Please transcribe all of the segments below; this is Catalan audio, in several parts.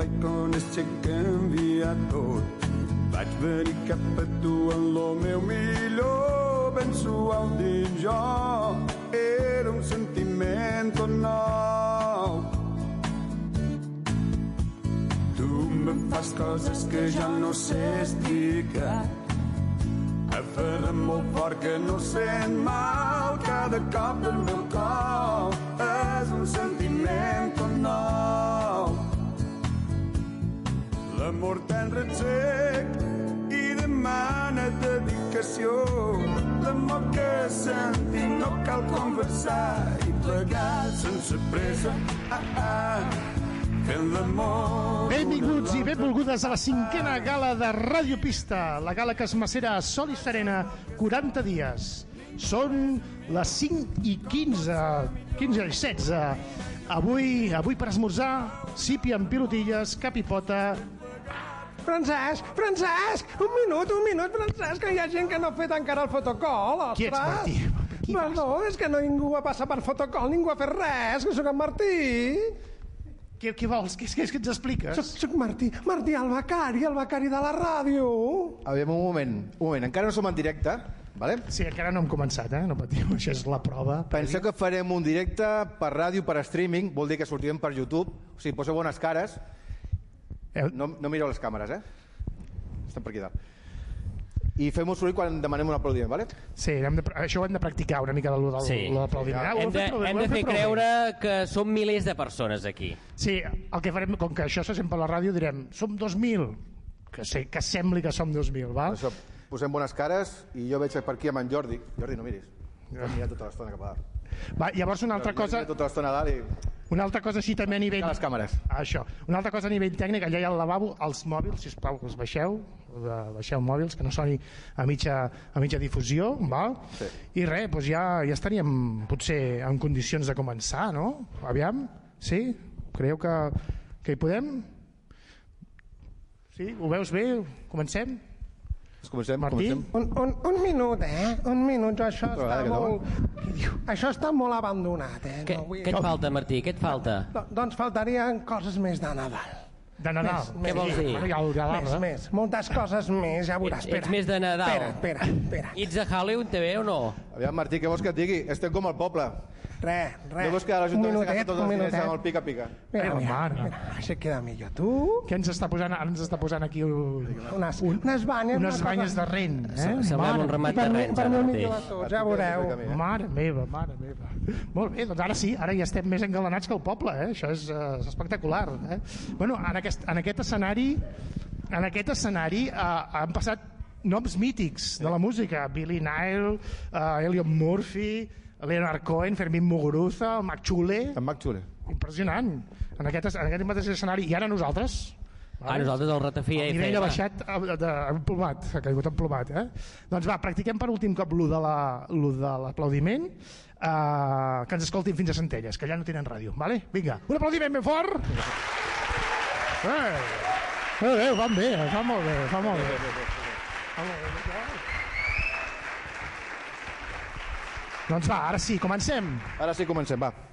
vaig conèixer que canvia tot. Vaig venir cap a tu en lo meu millor, ben suau dins jo, era un sentiment tot nou. Tu me fas coses que ja no sé explicar, Aferra molt fort que no sent mal cada cop del meu cor és un sentiment l'amor tan sec i demana dedicació l'amor que sentim no cal conversar i plegar sense pressa ah, ah, Benvinguts i benvolgudes a la cinquena gala de Ràdio Pista, la gala que es macera a Sol i Serena 40 dies. Són les 5 i 15, 15 i 16. Avui, avui per esmorzar, sípia amb pilotilles, capipota... Francesc, Francesc, un minut, un minut, Francesc, que hi ha gent que no ha fet encara el fotocol, ostres. Qui ets, Martí? Qui Perdó, és que no ningú va passar per fotocol, ningú ha fet res, que sóc en Martí. Què, què vols? Què, què és que ens expliques? Soc, soc Martí, Martí, el becari, el becari de la ràdio. Aviam, un moment, un moment, encara no som en directe, vale? Sí, encara no hem començat, eh? No patiu, això és la prova. Penseu que farem un directe per ràdio, per streaming, vol dir que sortirem per YouTube, o sigui, poseu bones cares, no, no mireu les càmeres, eh? Estan per aquí dalt. I fem un soroll quan demanem un aplaudiment, vale? Sí, hem de, això ho hem de practicar una mica, del, Sí. Ah, Hem hem de, prou hem de fer creure que som milers de persones aquí. Sí, el que farem, com que això se sent per la ràdio, direm, som 2.000, que, sé, que sembli que som 2.000, val? Això, posem bones cares i jo veig per aquí amb en Jordi. Jordi, no miris. Jo mira tota l'estona cap a dalt. Va, llavors una altra cosa, Tota l'estona dalt i... una altra cosa així també a nivell... A les càmeres. Això. Una altra cosa a nivell tècnic, allà hi ha el lavabo, els mòbils, si us plau, que els baixeu, eh, baixeu mòbils, que no soni a mitja, a mitja difusió, val? Sí. I res, doncs ja, ja estaríem potser en condicions de començar, no? Aviam, sí? Creieu que, que hi podem? Sí? Ho veus bé? Comencem? Comencem, Martí? comencem. Un, un, un minut, eh? Un minut, això Però està que molt... Això està molt abandonat, eh? Què, No vull- què et falta, Martí? Què et falta? Do- Doncs faltarien coses més de Nadal. De Nadal. Més, Què vols dir? Ja el Nadal, Més, eh? més, moltes coses més, ja veuràs. Ets- ets més de Nadal. Espera, espera, espera. Ets a Halloween també o no? Aviam, Martí, què vols que et digui? Estem com al poble. Res, res. No veus que l'Ajuntament s'ha gastat minutet, tots un els diners amb el pica-pica? Mira, Eh, mira, mare. mira, això queda millor. Tu, Què ens està posant, ara ens està posant aquí un, unes, unes banyes... unes una banyes cosa- de ren, eh? Semblem un ramat de rens per mi, mateix. millor de tots, ja veureu. Mare meva, mare meva. Molt bé, doncs ara sí, ara ja estem més engalanats que el poble, eh? Això és, uh, és espectacular, eh? Bueno, en aquest, en aquest escenari, en aquest escenari uh, han passat noms mítics de la música, Billy Nile, uh, Elliot Murphy, Leonard Cohen, Fermín Muguruza, el Mac Chule, En Mac Xule. impressionant, en aquest, en aquest mateix escenari, i ara nosaltres, Ah, nosaltres el Ratafia el nivell ha baixat eh, de, de, emplomat, ha caigut emplomat eh? doncs va, practiquem per últim cop lo de la- l'aplaudiment eh, que ens escoltin fins a Centelles que allà no tenen ràdio, vale? vinga, un aplaudiment ben fort eh, eh, bé, fan bé, fa molt bé fa molt bé, fa molt bé. Doncs va, ara sí, comencem Ara sí, comencem, va.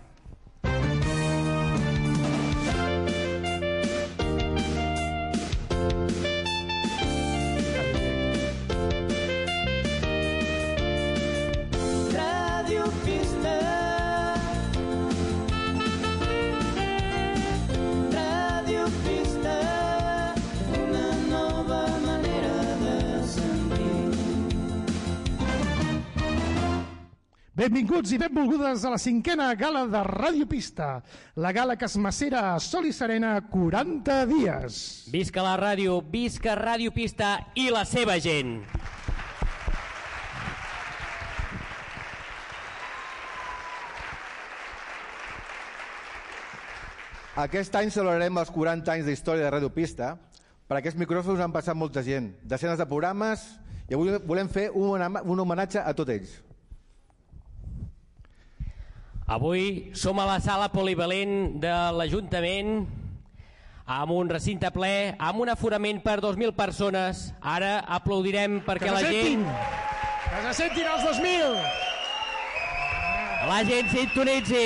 Benvinguts i benvolgudes a la cinquena gala de Ràdio Pista, la gala que es macera a Sol i Serena 40 dies. Visca la ràdio, visca Ràdio Pista i la seva gent. Aquest any celebrarem els 40 anys d'història de Ràdio Pista. Per aquests micròfons han passat molta gent, desenes de programes, i avui volem fer un, home- un homenatge a tots ells. Avui som a la sala polivalent de l'Ajuntament amb un recinte ple, amb un aforament per 2.000 persones. Ara aplaudirem perquè Que la gent, Que se sentin els 2.000! la gent sintonitzi.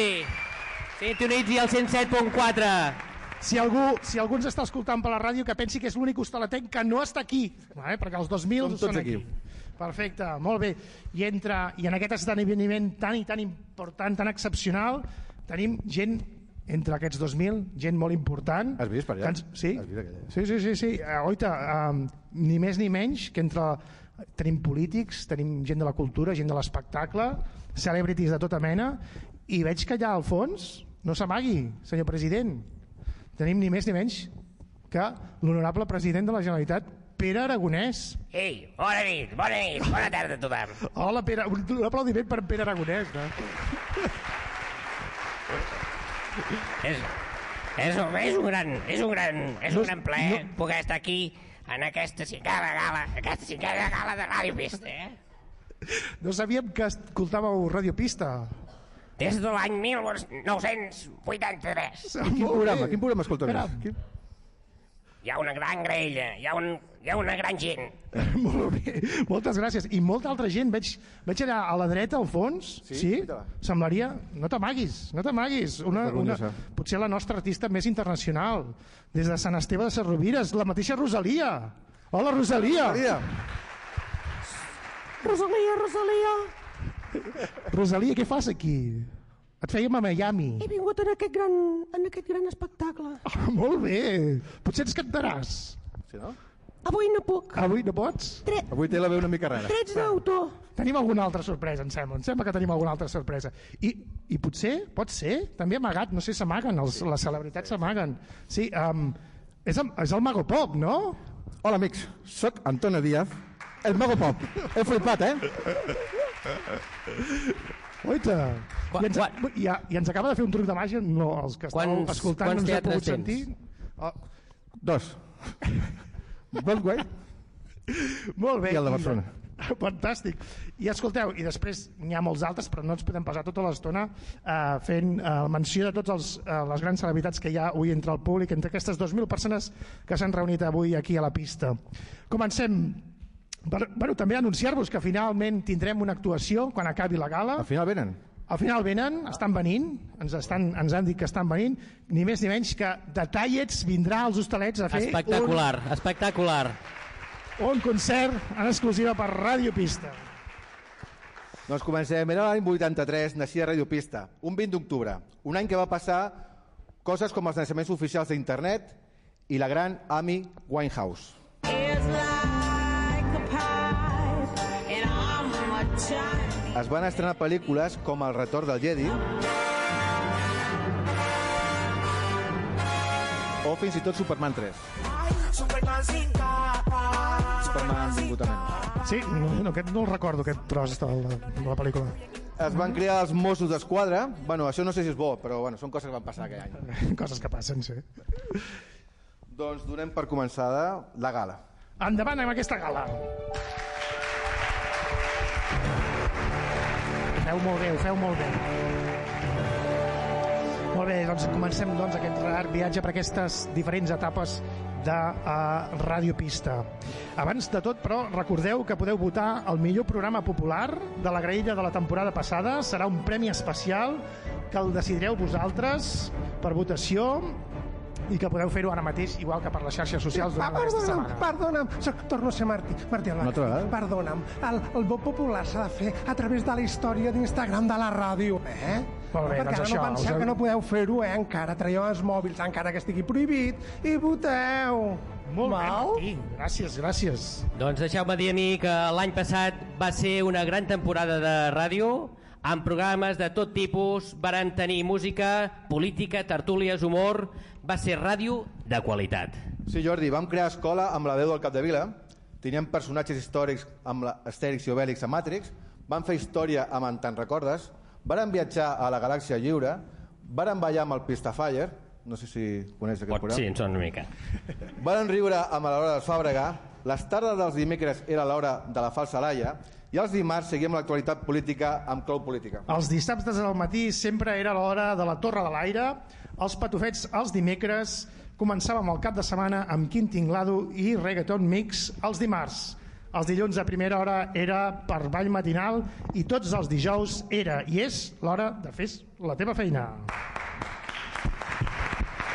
Sintonitzi el 107.4. si algú, si algú ens està escoltant per la ràdio que pensi que és l'únic hostaletenc que no està aquí, eh? perquè els 2.000 Som tots són aquí. aquí. Perfecte, molt bé. I, entre, I en aquest esdeveniment tan i tan important, tan excepcional, tenim gent entre aquests 2.000, gent molt important. Has vist per allà? ens- Sí? Has vist aquella? Sí, sí, sí. sí. Uh, oita, um, ni més ni menys que entre... Tenim polítics, tenim gent de la cultura, gent de l'espectacle, celebrities de tota mena, i veig que allà al fons, no s'amagui, senyor president, tenim ni més ni menys que l'honorable president de la Generalitat, Pere Aragonès. Ei, bona nit, bona nit, bona tarda a tothom. Hola, Pere. Un, un aplaudiment per Pere Aragonès. No? És, és, un, és, un gran, és un gran, és un gran plaer no. poder estar aquí en aquesta cinquena gala, aquesta cinquena gala de Ràdio Pista, eh? no sabíem que escoltàveu Radio Pista. Des de l'any 1983. Quin programa? Quin programa més? Quin... Hi ha una gran graella, hi ha, un, hi ha una gran gent. Molt bé, moltes gràcies. I molta altra gent, veig, veig allà a la dreta, al fons, Sí? sí? Semblaria... No t'amaguis, no t'amaguis. Una, una, potser la nostra artista més internacional, des de Sant Esteve de Serrovires, la mateixa Rosalia. Hola, Rosalia. Maria, Rosalia, Rosalia, Rosalia, què fas aquí? Et fèiem a Miami. he vingut en aquest gran, en aquest gran espectacle. Ah, molt bé. Potser ens cantaràs. sí, no? Avui no puc. Avui no pots? Tre Avui té la veu una mica rara. drets d'autor. Tenim alguna altra sorpresa, em sembla. Em sembla que tenim alguna altra sorpresa. I, i potser, pot ser, també amagat, no sé, s'amaguen, els- les celebritats s'amaguen. Sí, um, és, el, és el Mago Pop, no? Hola, amics. Soc Antonio Díaz, el Mago Pop. He flipat, eh? Oita! Qua- I ens, qua- i, I ens acaba de fer un truc de màgia, no, els que Quants- escoltant no ens heu pogut tens? sentir. Oh, Dos. Broadway molt bé. i el de Barcelona. Fantàstic. I escolteu, i després n'hi ha molts altres, però no ens podem passar tota l'estona eh, fent eh, menció de totes eh, les grans celebritats que hi ha avui entre el públic, entre aquestes 2.000 persones que s'han reunit avui aquí a la pista. Comencem. Bueno, també anunciar-vos que finalment tindrem una actuació quan acabi la gala. Al final venen. Al final venen, estan venint, ens, estan, ens han dit que estan venint, ni més ni menys que Detallets vindrà als hostalets a fer Espectacular, espectacular. un, un concert en exclusiva per Ràdio Pista. Doncs comencem. Era l'any 83, naixia Radio Pista, un 20 d'octubre. Un any que va passar coses com els naixements oficials d'internet i la gran Amy Winehouse. Es van estrenar pel·lícules com El retorn del Jedi o fins i tot Superman 3. Superman Butament. Sí, no, no, aquest no el recordo, aquest tros de la, de la pel·lícula. Es van crear els Mossos d'Esquadra. Bueno, això no sé si és bo, però bueno, són coses que van passar aquell any. Coses que passen, sí. Doncs donem per començada la gala. Endavant amb aquesta gala. Ho feu molt bé, ho feu molt bé. Molt bé, doncs comencem doncs, aquest rar viatge per aquestes diferents etapes de uh, Ràdio Pista. Abans de tot, però, recordeu que podeu votar el millor programa popular de la graella de la temporada passada. Serà un premi especial que el decidireu vosaltres per votació i que podeu fer-ho ara mateix, igual que per les xarxes socials durant aquesta perdona'm, setmana. perdona'm, soc, torno a ser Martí, Martí Alba. Vegada? Perdona'm, el, el vot popular s'ha de fer a través de la història d'Instagram de la ràdio, eh? Molt bé, Perquè doncs això, no us penseu heu- que no podeu fer-ho, eh? Encara traieu els mòbils, encara que estigui prohibit, i voteu. Molt bé, Val? Martí. Gràcies, gràcies. Doncs deixeu-me dir a mi que l'any passat va ser una gran temporada de ràdio amb programes de tot tipus, varen tenir música, política, tertúlies, humor, va ser ràdio de qualitat. Sí, Jordi, vam crear escola amb la veu del Capdevila, teníem personatges històrics amb l'Astèrix i Obèlix a Matrix, vam fer història amb En Te'n recordes, varen viatjar a la galàxia lliure, varen ballar amb el Pistafire, no sé si coneix aquest Pot, programa, sí, en són una mica. varen riure amb l'hora del Fàbrega, les tardes dels dimecres era l'hora de la falsa laia, i els dimarts seguíem l'actualitat política amb clau política. Els dissabtes al matí sempre era l'hora de la Torre de l'Aire, els patufets els dimecres, començàvem el cap de setmana amb Quin Tinglado i Reggaeton Mix els dimarts. Els dilluns a primera hora era per ball matinal i tots els dijous era i és l'hora de fer la teva feina.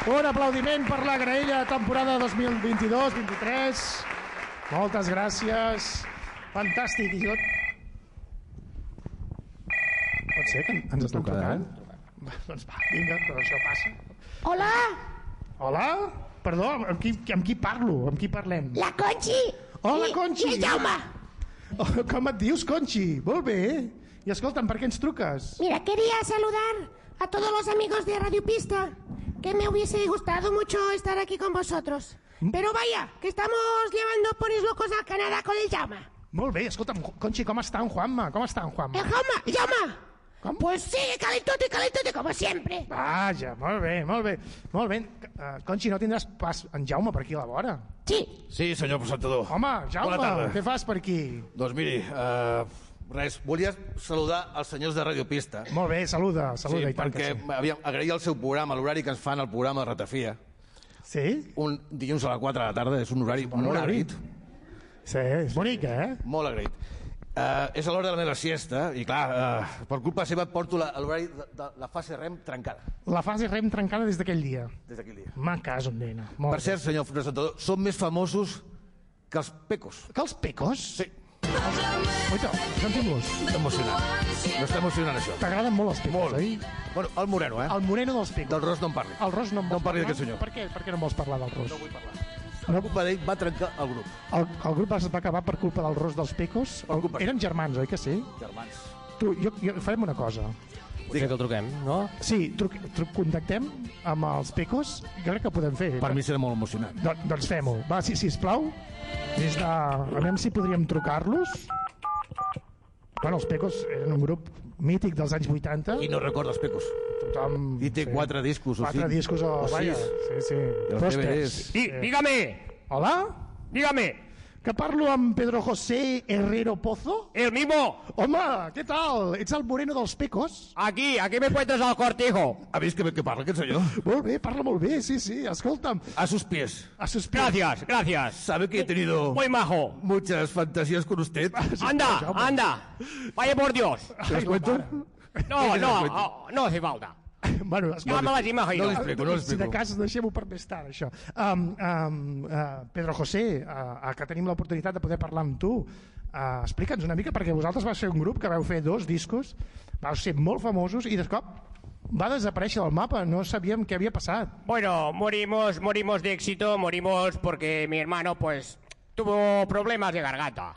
Un aplaudiment per la graella temporada 2022-23. Moltes gràcies. Fantàstic. I jo... Pot ser que ens estan trucant? Doncs va, vinga, però això passa. Hola, Hola? Perdó, amb qui, amb qui parlo? Amb qui parlem? la Conchi. Hola, I- Conchi. I el Jaume. Oh, com et dius, Conchi? Molt bé. I escolta'm, per què ens truques? Mira, quería saludar a todos los amigos de Radio Pista, que me hubiese gustado mucho estar aquí con vosotros. ¿Mm? Pero vaya, que estamos llevando ponis locos a Canadá con el Jaume. Molt bé, escolta'm, Conchi, com està en Juanma? Com està en Juanma? ¿El Jaume? ¿El Jaume? Com? Pues sigue calentote, calentote, como siempre. Vaja, molt bé, molt bé. Molt bé. Uh, Conchi, no tindràs pas en Jaume per aquí a la vora? Sí. Sí, senyor presentador. Home, Jaume, què fas per aquí? Doncs miri, uh, res, volia saludar els senyors de Radio Pista. Molt bé, saluda, saluda, sí, i tant perquè sí. aviam, agrair el seu programa, l'horari que ens fan el programa de Ratafia. Sí? Un dilluns a les 4 de la tarda, és un horari bon molt horari. agraït. Sí, és bonic, eh? Molt agraït. Uh, és a l'hora de la meva siesta i clar, uh, per culpa seva porto l'horari de, de la fase REM trencada La fase rem trencada des d'aquell dia. des d'aquell dia. Ma casa, on nena. Molt Per cert, senyor presentador, som més famosos que els pecos. Que els pecos? Sí, Oita, sentim-los. emocionant. No està emocionant, això. T'agraden molt els pecos, Molt. oi? Bueno, el moreno, eh? El moreno dels pecos. Del ros no en parli. El ros no en No en parli d'aquest senyor. Per què? Per què no vols parlar del ros? No vull parlar. Culpa d'ell va trencar el grup. El, el grup es va acabar per culpa del ros dels pecos. Culpa Eren germans, oi que sí? Germans. Tu, jo, jo, farem una cosa. Potser que el truquem, no? Sí, truc, truc, contactem amb els pecos. Jo crec que podem fer. Per mi serà molt emocionant. Do, doncs fem-ho. Va, si, sisplau. Des de... A veure si podríem trucar-los. Bueno, els pecos eren un grup mític dels anys 80. I no recorda els pecos. Tothom... I té quatre discos, o Quatre cinc. discos o... O Vaja, sis. sí, sí. els Pròspers. DVDs. Dí, dígame, Hola? dígame, Que parlo amb Pedro José Herrero Pozo? el mismo, Home, què tal? Ets el moreno dels pecos? aquí, aquí me encuentras al cortijo. Ha vist que, que parla aquest senyor? Molt bé, parla molt bé, sí, sí. Escolta'm, A sus pies. a sus pies. Gracias, gracias. Sabe que he tenido Muy majo. muchas fantasías con usted. Anda, anda. Vaya por Dios. ¿Te das cuenta? No, no, no, no hace falta. Bueno, escolta, me las imagino. No li explico, no li si de cas deixem-ho per més tard, això. Um, um, uh, Pedro José, uh, uh, que tenim l'oportunitat de poder parlar amb tu, uh, explica'ns una mica, perquè vosaltres va ser un grup que vau fer dos discos, vau ser molt famosos i de cop va desaparèixer del mapa, no sabíem què havia passat. Bueno, morimos, morimos de éxito, morimos porque mi hermano, pues, tuvo problemas de garganta.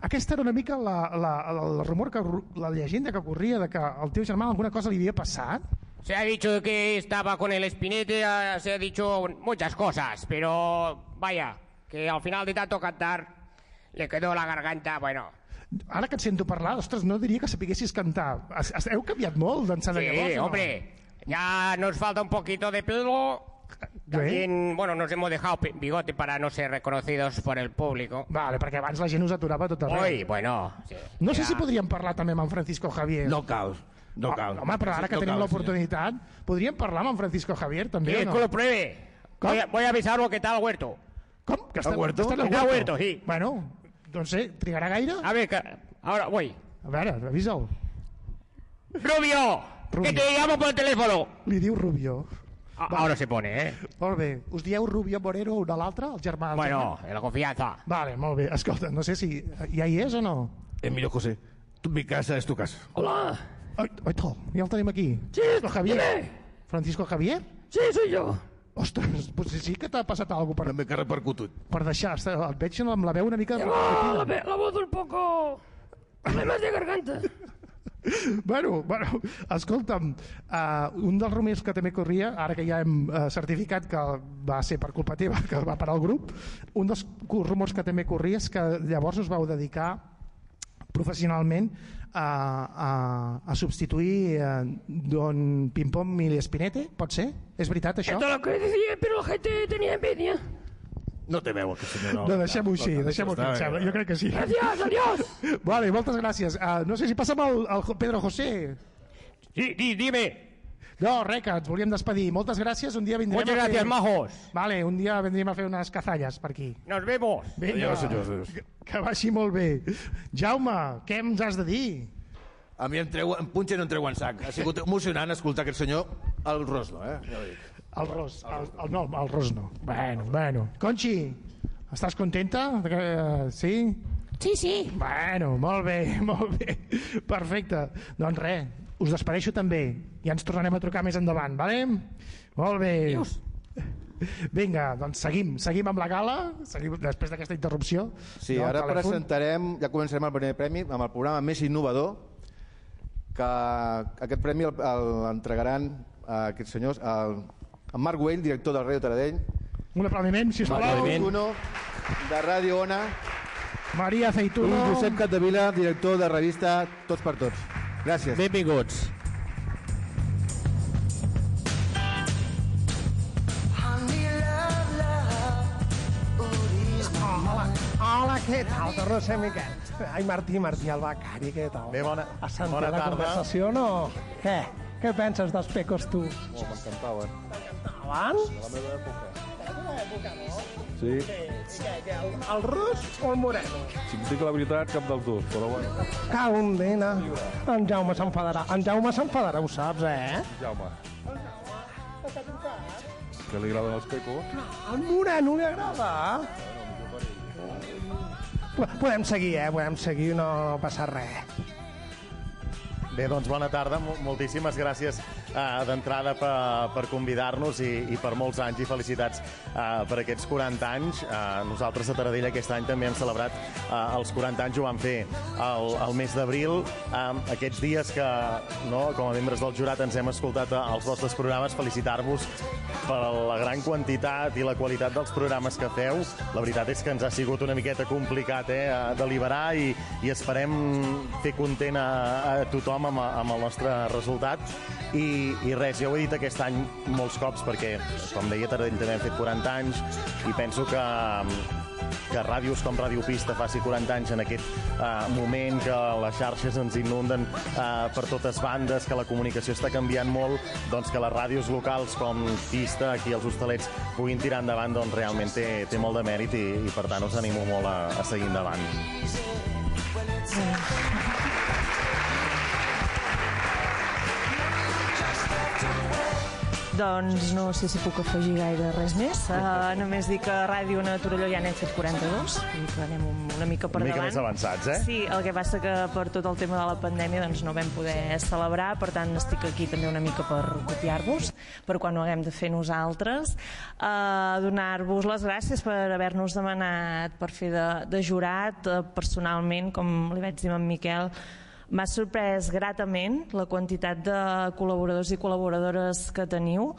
Aquesta era una mica la, la, la, el rumor, que, la llegenda que corria de que al teu germà alguna cosa li havia passat. Se ha dicho que estaba con el espinete, se ha dicho muchas cosas, pero vaya, que al final de tanto cantar le quedó la garganta, bueno. Ara que et sento parlar, ostres, no diria que sapiguessis cantar. Heu canviat molt d'ençà de Sí, llavors, o no? hombre, ya nos falta un poquito de pelo. También, bueno, nos hemos dejado bigote para no ser reconocidos por el público. Vale, perquè abans la gent us aturava tot arreu. Hoy, bueno. sí, No sé ya- si podríem parlar també amb en Francisco Javier. No cal. No cal. Home, però ara que No tenim l'oportunitat, podríem parlar amb en Francisco Javier, també, Sí, o que lo no? pruebe. Voy a, voy a avisarlo que está el huerto. Com? Que Al huerto? Està en el Està al huerto? huerto, sí. Bueno, doncs sé, trigarà gaire? A ver, que- ahora voy. A veure, avisa'l. Rubio, Rubio. que te llamo por el teléfono. Li diu Rubio. A- Ahora se pone, ¿eh? Molt bé. Us dieu Rubio Moreno un a l'altre, el germà? el Bueno, germà? la confianza. Vale, molt bé. Escolta, no sé si ja hi és o no. Emilio José, tu, mi casa es tu casa. Hola. Oi, oi, tol, ja el tenim aquí. Sí, Francisco Javier. Francisco Javier? Sí, soy yo. Ostres, potser sí que t'ha passat alguna cosa No per, me que ha repercutit. per deixar. Et veig amb la veu una mica... Llevo la, ve- la voz un poco... Problemas de garganta. Bueno, bueno, escolta'm, uh, un dels rumors que també corria, ara que ja hem uh, certificat que va ser per culpa teva, que va parar el grup, un dels rumors que també corria és que llavors us vau dedicar professionalment a, a, a substituir uh, Don Pimpom Mili Espinete, pot ser? És veritat això? Esto es lo que decía, pero la gente tenía envidia. No te veu, aquest senyor. No, No, deixem-ho així, deixem-ho em sembla. Jo crec que sí. Gracias, adiós. Vale, moltes gràcies. Uh, no sé si passem al, al Pedro José. Sí, di- dime. No, res, que ens volíem despedir. Moltes gràcies, un dia vindrem Muchas a fer... gracias, majos. Vale, un dia vendríem a fer unes cazalles per aquí. Nos vemos. Vinga, Adiós, senyors, adiós. que, que vagi molt bé. Jaume, què ens has de dir? A mi em, treu, em punxa i no em treu en sac. Ha sigut emocionant escoltar aquest senyor al Rosno, eh? Ja ho dic. El Ros, el, el, no, el Ros no. Bueno, bueno. Conxi, estàs contenta? Sí? Sí, sí. Bueno, molt bé, molt bé. Perfecte. Doncs res, us despedeixo també. Ja ens tornarem a trucar més endavant, vale? Molt bé. Adiós. Vinga, doncs seguim, seguim amb la gala, seguim després d'aquesta interrupció. Sí, del ara telèfon. presentarem, ja començarem el primer premi amb el programa més innovador, que aquest premi el- el- l'entregaran a aquests senyors, el, en Marc Güell, director del Ràdio Taradell, Un aplaudiment, sisplau. Aceituno, de Ràdio Ona, Maria i Aceituno. Josep Capdevila, director de revista Tots per Tots. Gràcies. Benvinguts. Hola, què tal? Torno a ser Miquel. Ai, Martí, Martí, el becari, què tal? Bé, bona- Has sentit bona la tarda. conversació, no? Què? Què penses dels pecos, tu? Oh, m'encantaven. Abans? De la meva època. De la meva època, no? Sí, El, el rus o el moreno? si em dic la veritat, cap dels dos, però bueno. Cau un dina. En Jaume s'enfadarà. En Jaume s'enfadarà, ho saps, eh? Jaume. Que li agraden els pecos? El moreno li agrada. Podem seguir, eh? Podem seguir, no passa res. Bé, doncs bona tarda, Mol- moltíssimes gràcies uh, d'entrada per, per convidar-nos i, i per molts anys i felicitats uh, per aquests 40 anys. Uh, nosaltres a Taradell aquest any també hem celebrat uh, els 40 anys, ho vam fer el, el mes d'abril. Um, aquests dies que, no, com a membres del jurat, ens hem escoltat uh, els vostres programes, felicitar-vos per la gran quantitat i la qualitat dels programes que feu. La veritat és que ens ha sigut una miqueta complicat eh, a deliberar i, i esperem fer content a, a tothom amb, amb el nostre resultat. I, I res, jo ho he dit aquest any molts cops perquè, com deia, Taradell també hem fet 40 anys i penso que que ràdios com Ràdio Pista faci 40 anys en aquest uh, moment que les xarxes ens inunden uh, per totes bandes, que la comunicació està canviant molt, doncs que les ràdios locals com Pista, aquí als Hostalets, puguin tirar endavant, doncs realment té, té molt de mèrit i, i per tant us animo molt a, a seguir endavant. Doncs no sé si puc afegir gaire res més. Uh, només dir que a Ràdio Ona Torelló ja n'hem fet 42, i que anem un- una mica per Una mica davant. més avançats, eh? Sí, el que passa que per tot el tema de la pandèmia doncs, no vam poder celebrar, per tant estic aquí també una mica per copiar-vos, per quan ho haguem de fer nosaltres. Uh, Donar-vos les gràcies per haver-nos demanat per fer de, de jurat. Uh, personalment, com li vaig dir a en Miquel, M'ha sorprès gratament la quantitat de col·laboradors i col·laboradores que teniu,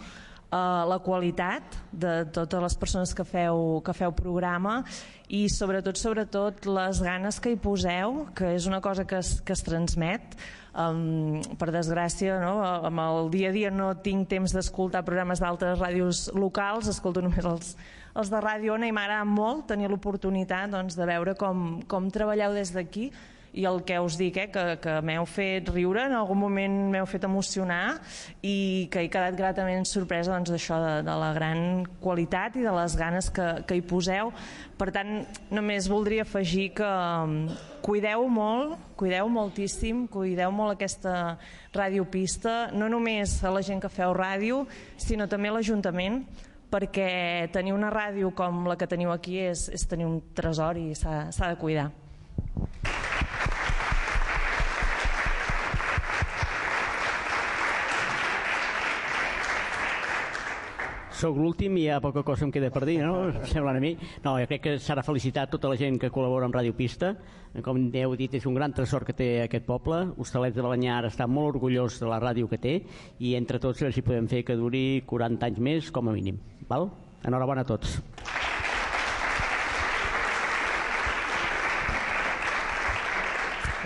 eh, la qualitat de totes les persones que feu, que feu programa i sobretot, sobretot les ganes que hi poseu, que és una cosa que es, que es transmet. Um, per desgràcia, no? amb el dia a dia no tinc temps d'escoltar programes d'altres ràdios locals, escolto només els, els de Ràdio Ona i m'agrada molt tenir l'oportunitat doncs, de veure com, com treballeu des d'aquí i el que us dic, eh, que, que m'heu fet riure, en algun moment m'heu fet emocionar i que he quedat gratament sorpresa doncs, d'això, de, de la gran qualitat i de les ganes que, que hi poseu. Per tant, només voldria afegir que um, cuideu molt, cuideu moltíssim, cuideu molt aquesta radiopista, no només a la gent que feu ràdio, sinó també a l'Ajuntament, perquè tenir una ràdio com la que teniu aquí és, és tenir un tresor i s'ha de cuidar. Soc l'últim i hi ha poca cosa em queda per dir, no? Em Sembla a mi. No, jo crec que s'ha de felicitar tota la gent que col·labora amb Ràdio Pista. Com heu dit, és un gran tresor que té aquest poble. Hostalets de Balanyar està molt orgullós de la ràdio que té i entre tots veure si podem fer que duri 40 anys més, com a mínim. Val? Enhorabona a tots.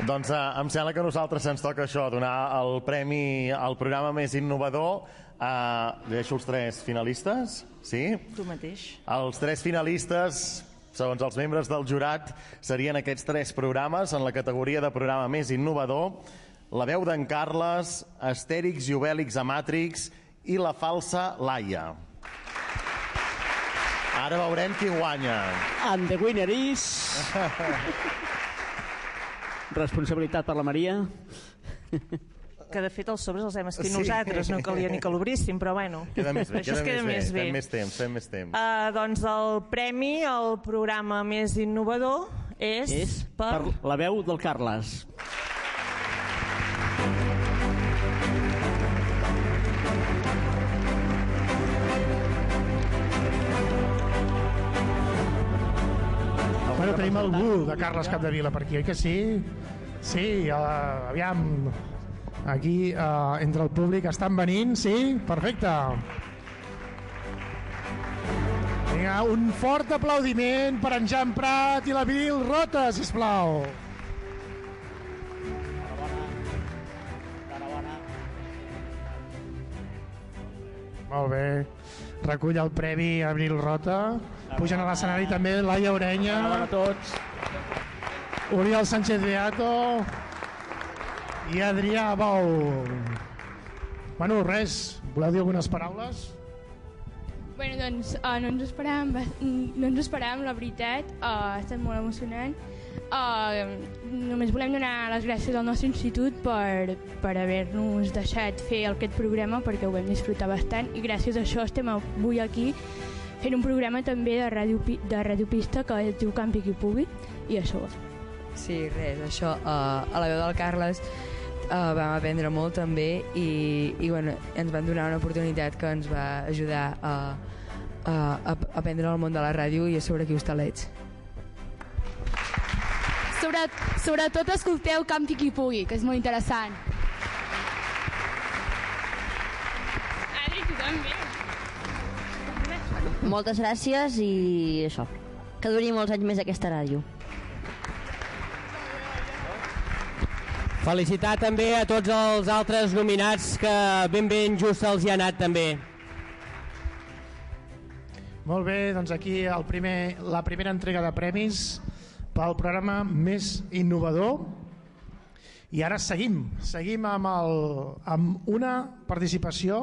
Doncs eh, em sembla que a nosaltres ens toca això, donar el premi al programa més innovador. Eh, deixo els tres finalistes, sí? Tu mateix. Els tres finalistes, segons els membres del jurat, serien aquests tres programes en la categoria de programa més innovador, La veu d'en Carles, Astèrix i Obèlix a Matrix i La falsa Laia. Ara veurem qui guanya. And the winner is... Responsabilitat per la Maria. Que de fet els sobres els hem escrit Sí. nosaltres, no calia ni que l'obríssim, però bueno, Queda més bé, això queda, es queda més, més bé. bé. Fem més temps, fem més temps. Uh, doncs el premi, el programa més innovador, és, És per... per la veu del Carles. Bueno, tenim algú de Carles Capdevila per aquí, oi que sí? Sí, uh, aviam, aquí uh, entre el públic estan venint, sí? Perfecte. Vinga, un fort aplaudiment per en Jan Prat i la Viril Rota, sisplau. Molt bé. Recull el premi Abril Rota. Pugen a l'escenari també Laia Orenya. Enhorabona a tots. Oriol Sánchez Beato i Adrià Bou. Bueno, res, voleu dir algunes paraules? Bueno, doncs uh, no, ens esperàvem, no ens esperàvem, la veritat. Uh, ha estat molt emocionant. Uh, només volem donar les gràcies al nostre institut per, per haver-nos deixat fer aquest programa perquè ho vam disfrutar bastant i gràcies a això estem avui aquí fent un programa també de ràdio, de ràdio pista que es diu Campi qui pugui i això Sí, res, això, uh, a la veu del Carles uh, vam aprendre molt també i, i bueno, ens van donar una oportunitat que ens va ajudar a, a, a aprendre el món de la ràdio i a sobre aquí hostalets. Sobre, sobretot escolteu Campi qui pugui, que és molt interessant. Adri, tu també. Moltes gràcies i això. Que duri molts anys més aquesta ràdio. Felicitar també a tots els altres nominats que ben ben just els hi ha anat també. Molt bé, doncs aquí el primer, la primera entrega de premis pel programa més innovador. I ara seguim, seguim amb, el, amb una participació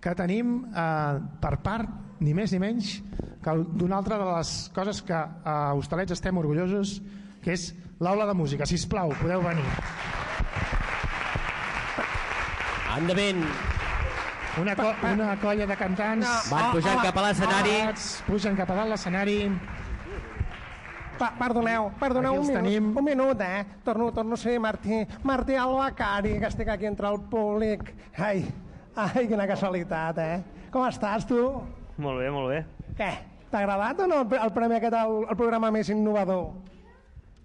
que tenim eh, per part, ni més ni menys, que d'una altra de les coses que a Hostalets estem orgullosos, que és l'aula de música. Si plau, podeu venir. Endavant. Una, co una colla de cantants No. Van pujant cap a l'escenari. pugen cap a dalt l'escenari Pa perdoneu, perdoneu un minut, tenim. un minut, eh? Torno, torno a ser Martí, Martí Albacari, que estic aquí entre el públic. Ai, ai, quina casualitat, eh? Com estàs, tu? Molt bé, molt bé. Què? T'ha agradat o no el, el premi aquest, el, el programa més innovador?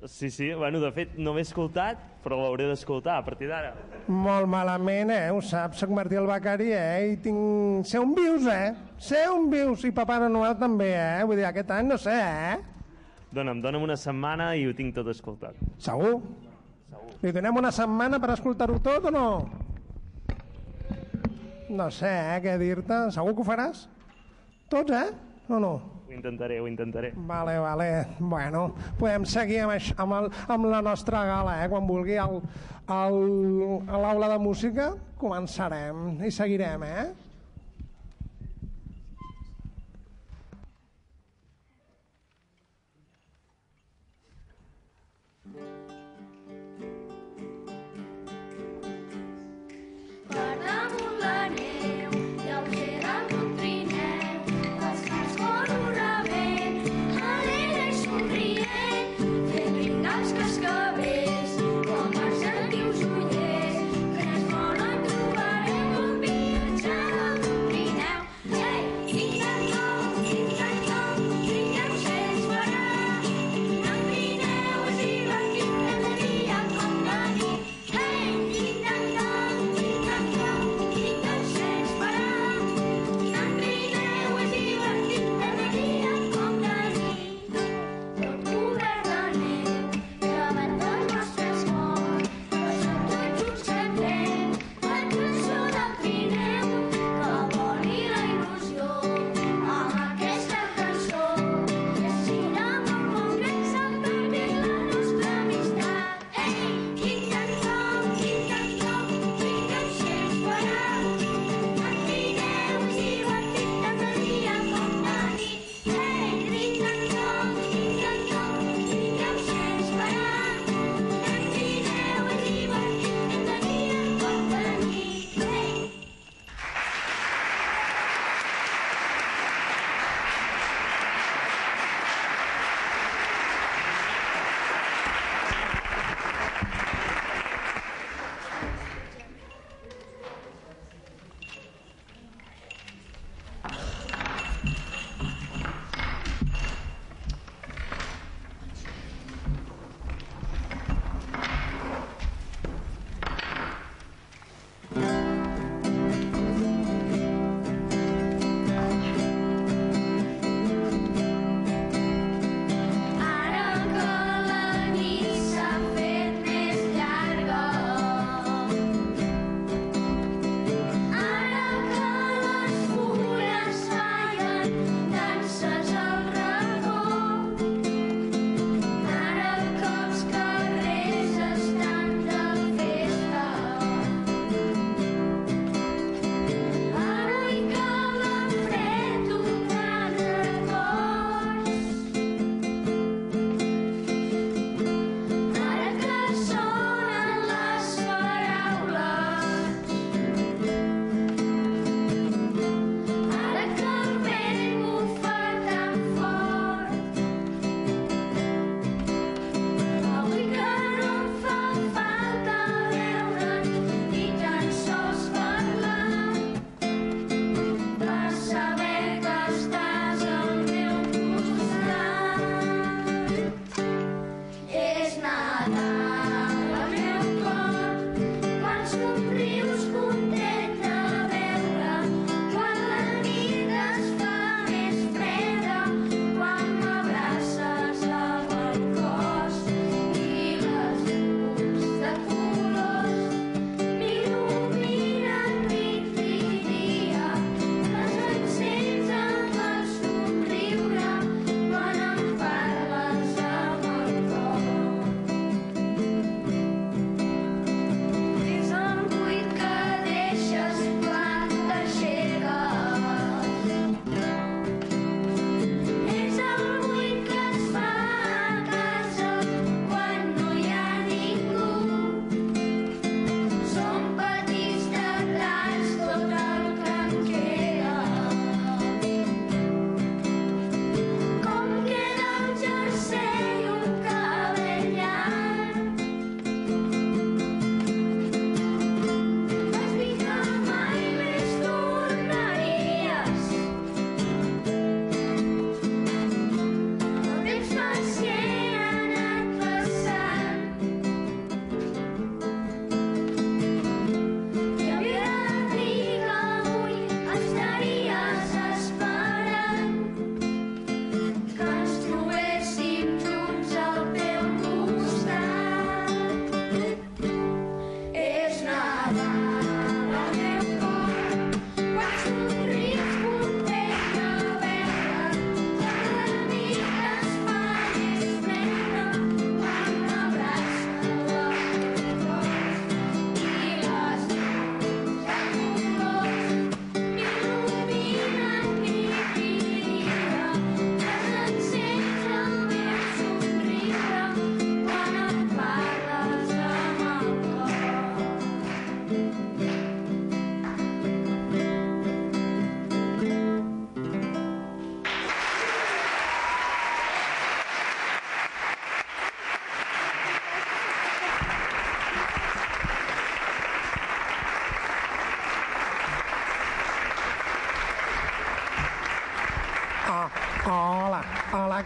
Sí, sí, bueno, de fet no m'he escoltat, però l'hauré d'escoltar a partir d'ara. Molt malament, eh? Ho saps, soc Martí Albacari, eh? I tinc... Ser un vius, eh? Ser un vius i Papa Noel també, eh? Vull dir, aquest any no sé, eh? Dóna'm, dóna'm una setmana i ho tinc tot escoltat. Segur? Segur. Li donem una setmana per escoltar-ho tot o no? No sé, eh, què dir-te. Segur que ho faràs? Tots, eh? O no? Ho intentaré, ho intentaré. Vale, vale. Bueno, podem seguir amb, això, amb, el, amb la nostra gala, eh? Quan vulgui el, el, a l'aula de música començarem i seguirem, eh?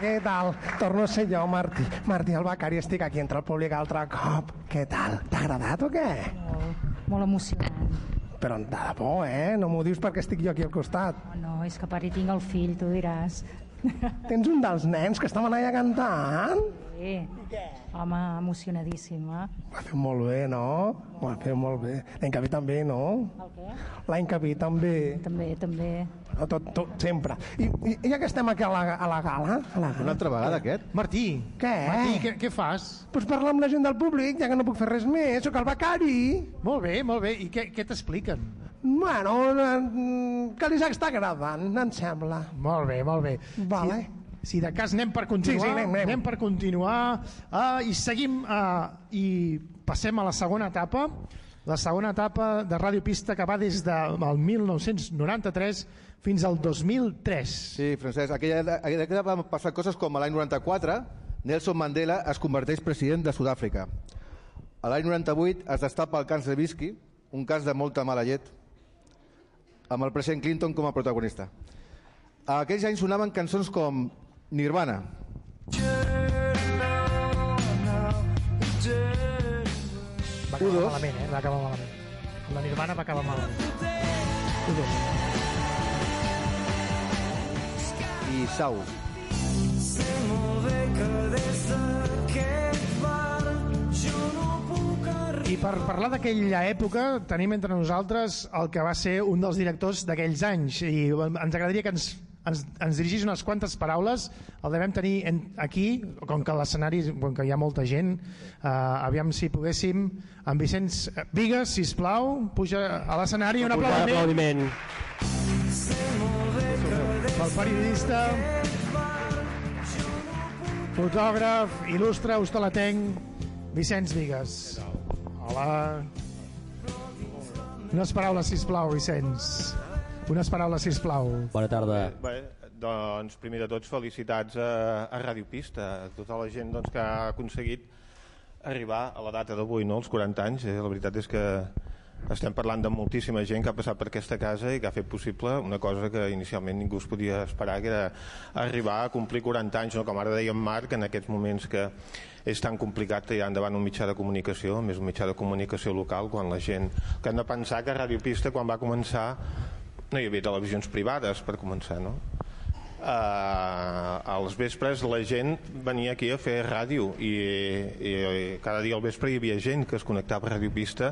Què tal? Torno a ser jo, Martí. Martí el Becari, estic aquí entre el públic altre cop. Què tal? T'ha agradat o què? Molt, molt emocionant. Però de debò, eh? No m'ho dius perquè estic jo aquí al costat. Oh, no, és que pare tinc el fill, tu diràs. Tens un dels nens que estaven allà cantant? Sí. Home, emocionadíssim, eh? Ho ha fet molt bé, no? Ho ha fet molt bé. L'any que ve també, no? El què? L'any que ve també. També, també. No, tot, tot, sempre. I, i, ja que estem aquí a la, a la gala... A la gala Una altra vegada, aquest? Martí, Què? Martí, què, què fas? Pues parlar amb la gent del públic, ja que no puc fer res més. Sóc el becari. Molt bé, molt bé. I què, què t'expliquen? Bueno, que li està agradant, em sembla. Molt bé, molt bé. Vale. Si, si de cas anem per continuar, Sí, sí, anem, anem. per continuar uh, i seguim uh, i passem a la segona etapa, la segona etapa de Ràdio Pista que va des del 1993 fins al 2003. Sí, Francesc, aquella, aquella dècada van passar coses com a l'any 94 Nelson Mandela es converteix president de Sud-àfrica. A l'any 98 es destapa el càncer de whisky, un cas de molta mala llet, amb el president Clinton com a protagonista. A aquells anys sonaven cançons com Nirvana, Va acabar U2. malament, eh? Va acabar malament. La Nirvana va acabar malament. U2. I Sau. I per parlar d'aquella època tenim entre nosaltres el que va ser un dels directors d'aquells anys i ens agradaria que ens, ens, ens dirigís unes quantes paraules el devem tenir en, aquí com que l'escenari com que hi ha molta gent uh, aviam si poguéssim en Vicenç Vigues, sisplau puja a l'escenari un aplaudiment aplaudiment. Pel periodista fotògraf, il·lustre, hostalatenc Vicenç Vigues Hola unes paraules sisplau Vicenç unes paraules sisplau Bona tarda. Bé, doncs, primer de tots, felicitats a, a Ràdio Pista, a tota la gent doncs, que ha aconseguit arribar a la data d'avui, no? els 40 anys. Eh? La veritat és que estem parlant de moltíssima gent que ha passat per aquesta casa i que ha fet possible una cosa que inicialment ningú es podia esperar, que era arribar a complir 40 anys, no? com ara deia en Marc, en aquests moments que és tan complicat tirar endavant un mitjà de comunicació, més un mitjà de comunicació local, quan la gent... Que hem de pensar que Ràdio Pista, quan va començar, no hi havia televisions privades, per començar, no? Uh, als vespres la gent venia aquí a fer ràdio i, i, i cada dia al vespre hi havia gent que es connectava a Ràdio Pista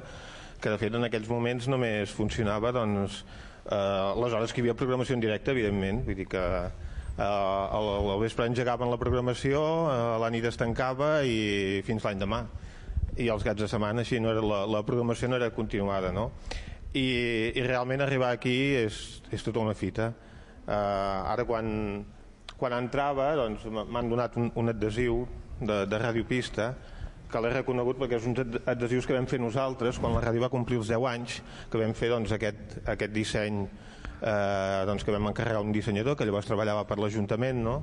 que de fet en aquells moments només funcionava doncs, uh, les hores que hi havia programació en directe evidentment. Vull dir que uh, al, al vespre engegaven la programació uh, la nit es tancava i fins l'any demà. I els gats de setmana així no era la, la programació no era continuada no? I, i realment arribar aquí és, és tota una fita. Uh, ara quan, quan entrava doncs, m'han donat un, un adhesiu de, de Ràdio Pista que l'he reconegut perquè és uns ad- adhesius que vam fer nosaltres quan la ràdio va complir els 10 anys que vam fer doncs, aquest, aquest disseny eh, doncs, que vam encarregar un dissenyador que llavors treballava per l'Ajuntament no?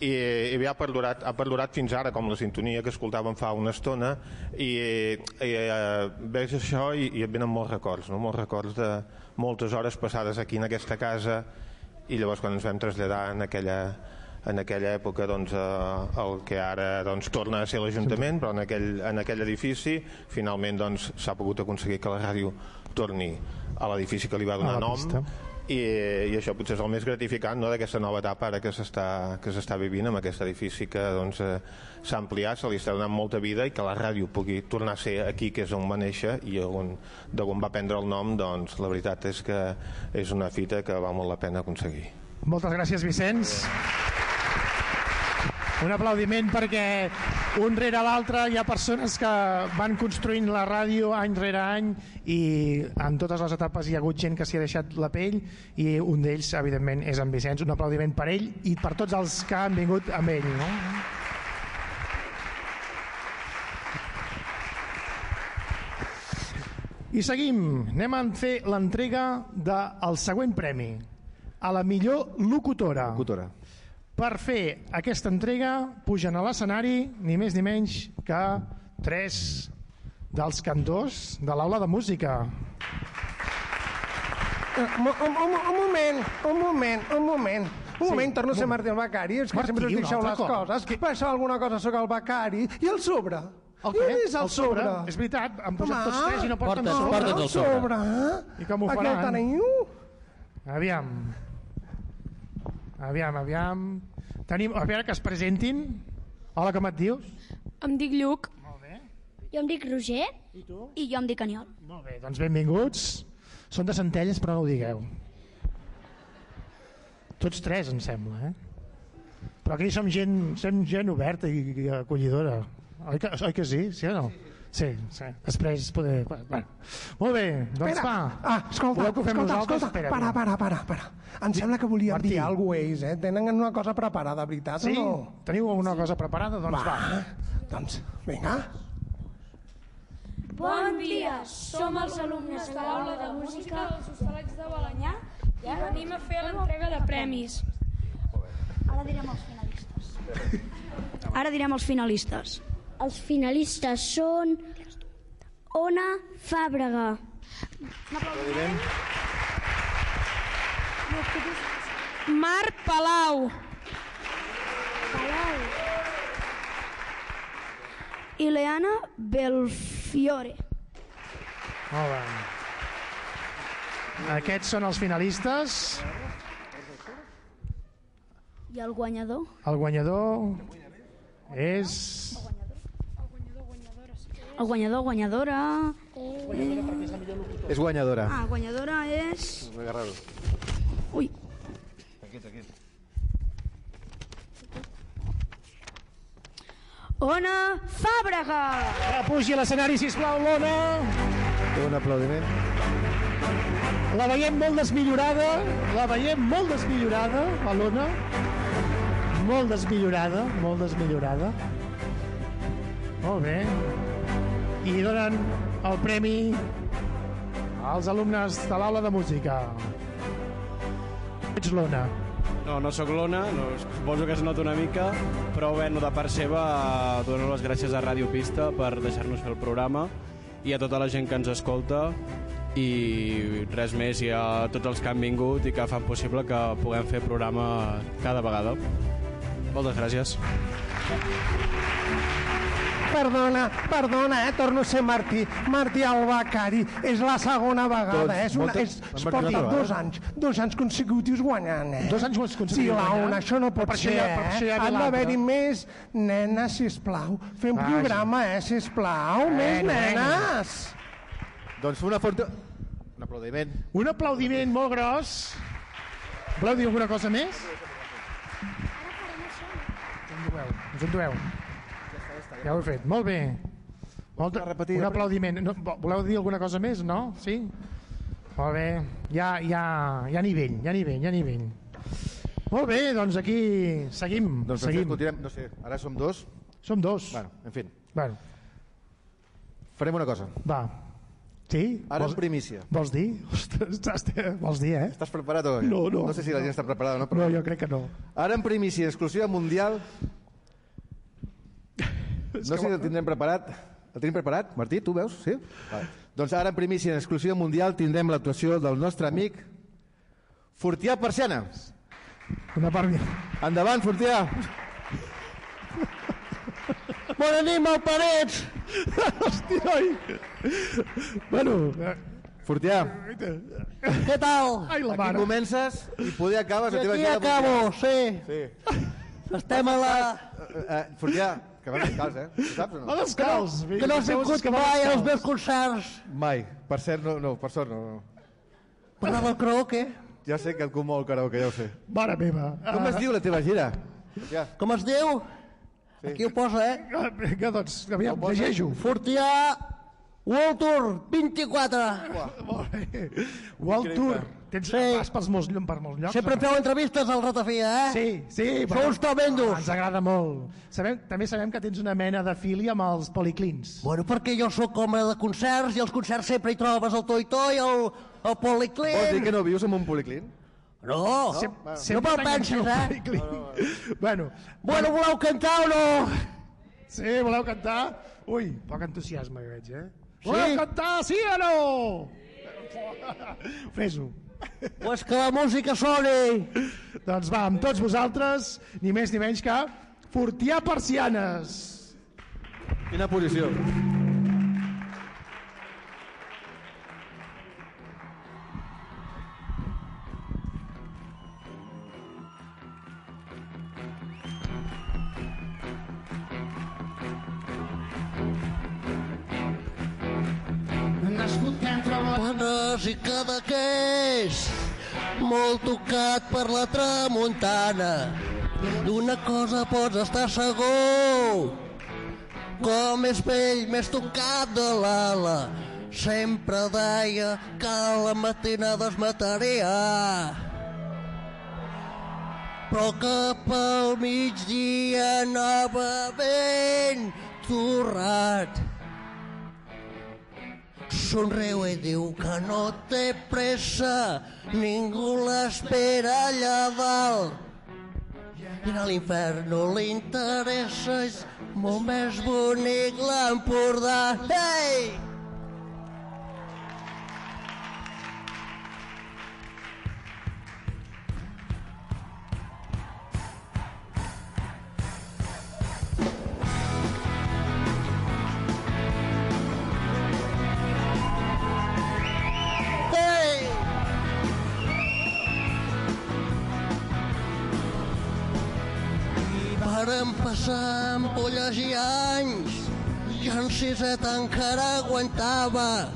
i, i bé, ha, perdurat, ha perdurat fins ara com la sintonia que escoltàvem fa una estona i, i eh, veig això i, i et venen molts records no? molts records de moltes hores passades aquí en aquesta casa i llavors quan ens vam traslladar en aquella, en aquella època doncs, eh, el que ara doncs, torna a ser l'Ajuntament però en aquell, en aquell edifici finalment doncs, s'ha pogut aconseguir que la ràdio torni a l'edifici que li va donar nom. pista. i, i això potser és el més gratificant no, d'aquesta nova etapa ara que s'està vivint amb aquest edifici que doncs, eh, s'ha ampliat, se li està donant molta vida i que la ràdio pugui tornar a ser aquí que és on va néixer i on, d'on va prendre el nom doncs la veritat és que és una fita que val molt la pena aconseguir. Moltes gràcies Vicenç un aplaudiment perquè un rere l'altre hi ha persones que van construint la ràdio any rere any i en totes les etapes hi ha hagut gent que s'hi ha deixat la pell i un d'ells evidentment és en Vicenç un aplaudiment per ell i per tots els que han vingut amb ell no? I seguim, anem a fer l'entrega del següent premi a la millor locutora. locutora. Per fer aquesta entrega pugen a l'escenari ni més ni menys que tres dels cantors de l'aula de música. Un, un, un, un moment, un moment, un moment. Un moment, torno a ser Martí el becari, és que Martí, sempre us deixeu les cop. coses. Que... Passeu alguna cosa sobre el becari. I el sobre? El I què? on és el, El sobre? sobre? És veritat, han posat tots tres i no porten Porta't- sobre. porta't el sobre. I com ho Aquí el faran? teniu? Aviam. Aviam, aviam. Tenim, a veure que es presentin. Hola, com et dius? Em dic Lluc. Molt bé. Jo em dic Roger. I tu? I jo em dic Aniol. Molt bé, doncs benvinguts. Són de Centelles, però no ho digueu. Tots tres, em sembla, eh? Però aquí som gent, som gent oberta i, i acollidora. Oi que, oi que sí? Sí o no? Sí, sí. Després poder... Bueno. Molt bé, doncs Espera. va. Ah, escolta, Voleu que ho fem escolta, nosaltres? escolta. Espera, para, para, para, para. Em sembla que volien Martí. dir alguna cosa ells, eh? Tenen una cosa preparada, veritat Sí? o no? Teniu alguna cosa preparada? Doncs va. Va. Doncs, vinga. Bon dia, som els alumnes de l'aula de música dels Hostalets de Balanyà i venim a fer l'entrega de premis. Ara direm els finalistes. Ara direm els finalistes. Els finalistes són Ona Fàbrega. Marc Palau. I Leana Belfiore. Molt bé. Aquests són els finalistes. I el guanyador? El guanyador és... El guanyador, guanyadora... És guanyadora. Ah, guanyadora és... Agarrar-ho. Ui. Aquí, aquí. Ona Fàbrega! Que pugi a l'escenari, sisplau, l'Ona. Un aplaudiment. La veiem molt desmillorada, la veiem molt desmillorada, a l'Ona. Molt desmillorada, molt desmillorada. Molt bé. I donen el premi als alumnes de l'aula de música. Ets l'Ona. No, no sóc l'Ona, no, suposo que es nota una mica, però bueno, de part seva eh, dono les gràcies a Ràdio Pista per deixar-nos fer el programa i a tota la gent que ens escolta i res més, i a tots els que han vingut i que fan possible que puguem fer programa cada vegada. Moltes gràcies. Perdona, perdona, eh? Torno a ser Martí. Martí el becari. És la segona vegada, Tots, eh? És una, moltes- és, porta una dos vegada. anys, dos anys consecutius guanyant, eh? Dos anys consecutius Sí, guanyant? Launa, això no pot Per això ser, ja- per això eh? ja d'haver-hi més nenes, sisplau. Fem Vaja. programa, eh, sisplau. més Bueno, nenes. Doncs una forta... Un aplaudiment. Un aplaudiment molt gros. Voleu dir alguna cosa més? Endueu, us endueu. Ja ho he fet, molt bé. Molt, un aplaudiment. No, vo- voleu dir alguna cosa més, no? Sí? Molt bé. Hi ha, hi ha, hi ha nivell, hi ha nivell, hi ha nivell. Molt bé, doncs aquí seguim. Doncs seguim. Continuem. No sé, ara som dos. Som dos. Bueno, en fi. Bueno, Farem una cosa. va. Sí? Ara en primícia. Vols dir? Ostres, vols dir, eh? Estàs preparat o què? No, no. No sé si la gent està preparada o no, però... No, jo crec que no. Ara en primícia, exclusiva mundial... No sé si el tindrem preparat. El tenim preparat? Martí, tu veus? Sí? Vale. Doncs ara en primícia, en exclusiva mundial, tindrem l'actuació del nostre amic Fortià Persiana. Una part... Endavant, Fortià. Bona nit, malparets! Hòstia, oi! Bueno... Fortià, Què tal? Ai, la aquí mare. comences i poder acabes I la teva aquí acabo, sí. Sí. Estem a la... Eh, eh, Fortià, que vas descalç, eh? Ho saps o Va no? descalç. Que no has vingut mai als meus concerts. Mai. Per cert, no, no per sort no. no. M'agrada el karaoke. Ja sé que et comou el karaoke, ja ho sé. Mare meva. Com es diu la teva gira? Ja. Com es diu? Aquí ho posa, eh? Vinga, doncs, aviam, llegeixo. Fortià World Tour 24. Molt bé. World Tour. Tens, Sí. Vas pels molts, per molts llocs? Sempre no? feu entrevistes al Ratafia, eh? Sí, sí. Sou uns tremendos. Ens agrada molt. Sabem, també sabem que tens una mena de fili amb els policlins. Bueno, perquè jo sóc home de concerts i als concerts sempre hi trobes el toi-toi, el, el policlin. Vols dir que no vius en un policlín? No, Sem- no sempre me'l pensis, t'enganxeu eh? al policlín. Bueno, Bueno, voleu cantar o no? sí, voleu cantar? Ui, poc entusiasme que veig, eh? Sí? Voleu cantar, sí o no? Fes-ho. Pues que la música soni! Doncs va, amb tots vosaltres, ni més ni menys que Fortià Persianes. Quina posició? Bones i cadaqués, molt tocat per la tramuntana. D'una cosa pots estar segur, com és vell més tocat de l'ala. Sempre deia que a la matinada es mataria. Però cap al migdia anava ben torrat. Somriu i diu que no té pressa, ningú l'espera allà dalt. I a l'infern no li interessa, és molt més bonic l'Empordà. Ei! Passar ampolles i anys i en Siset encara aguantava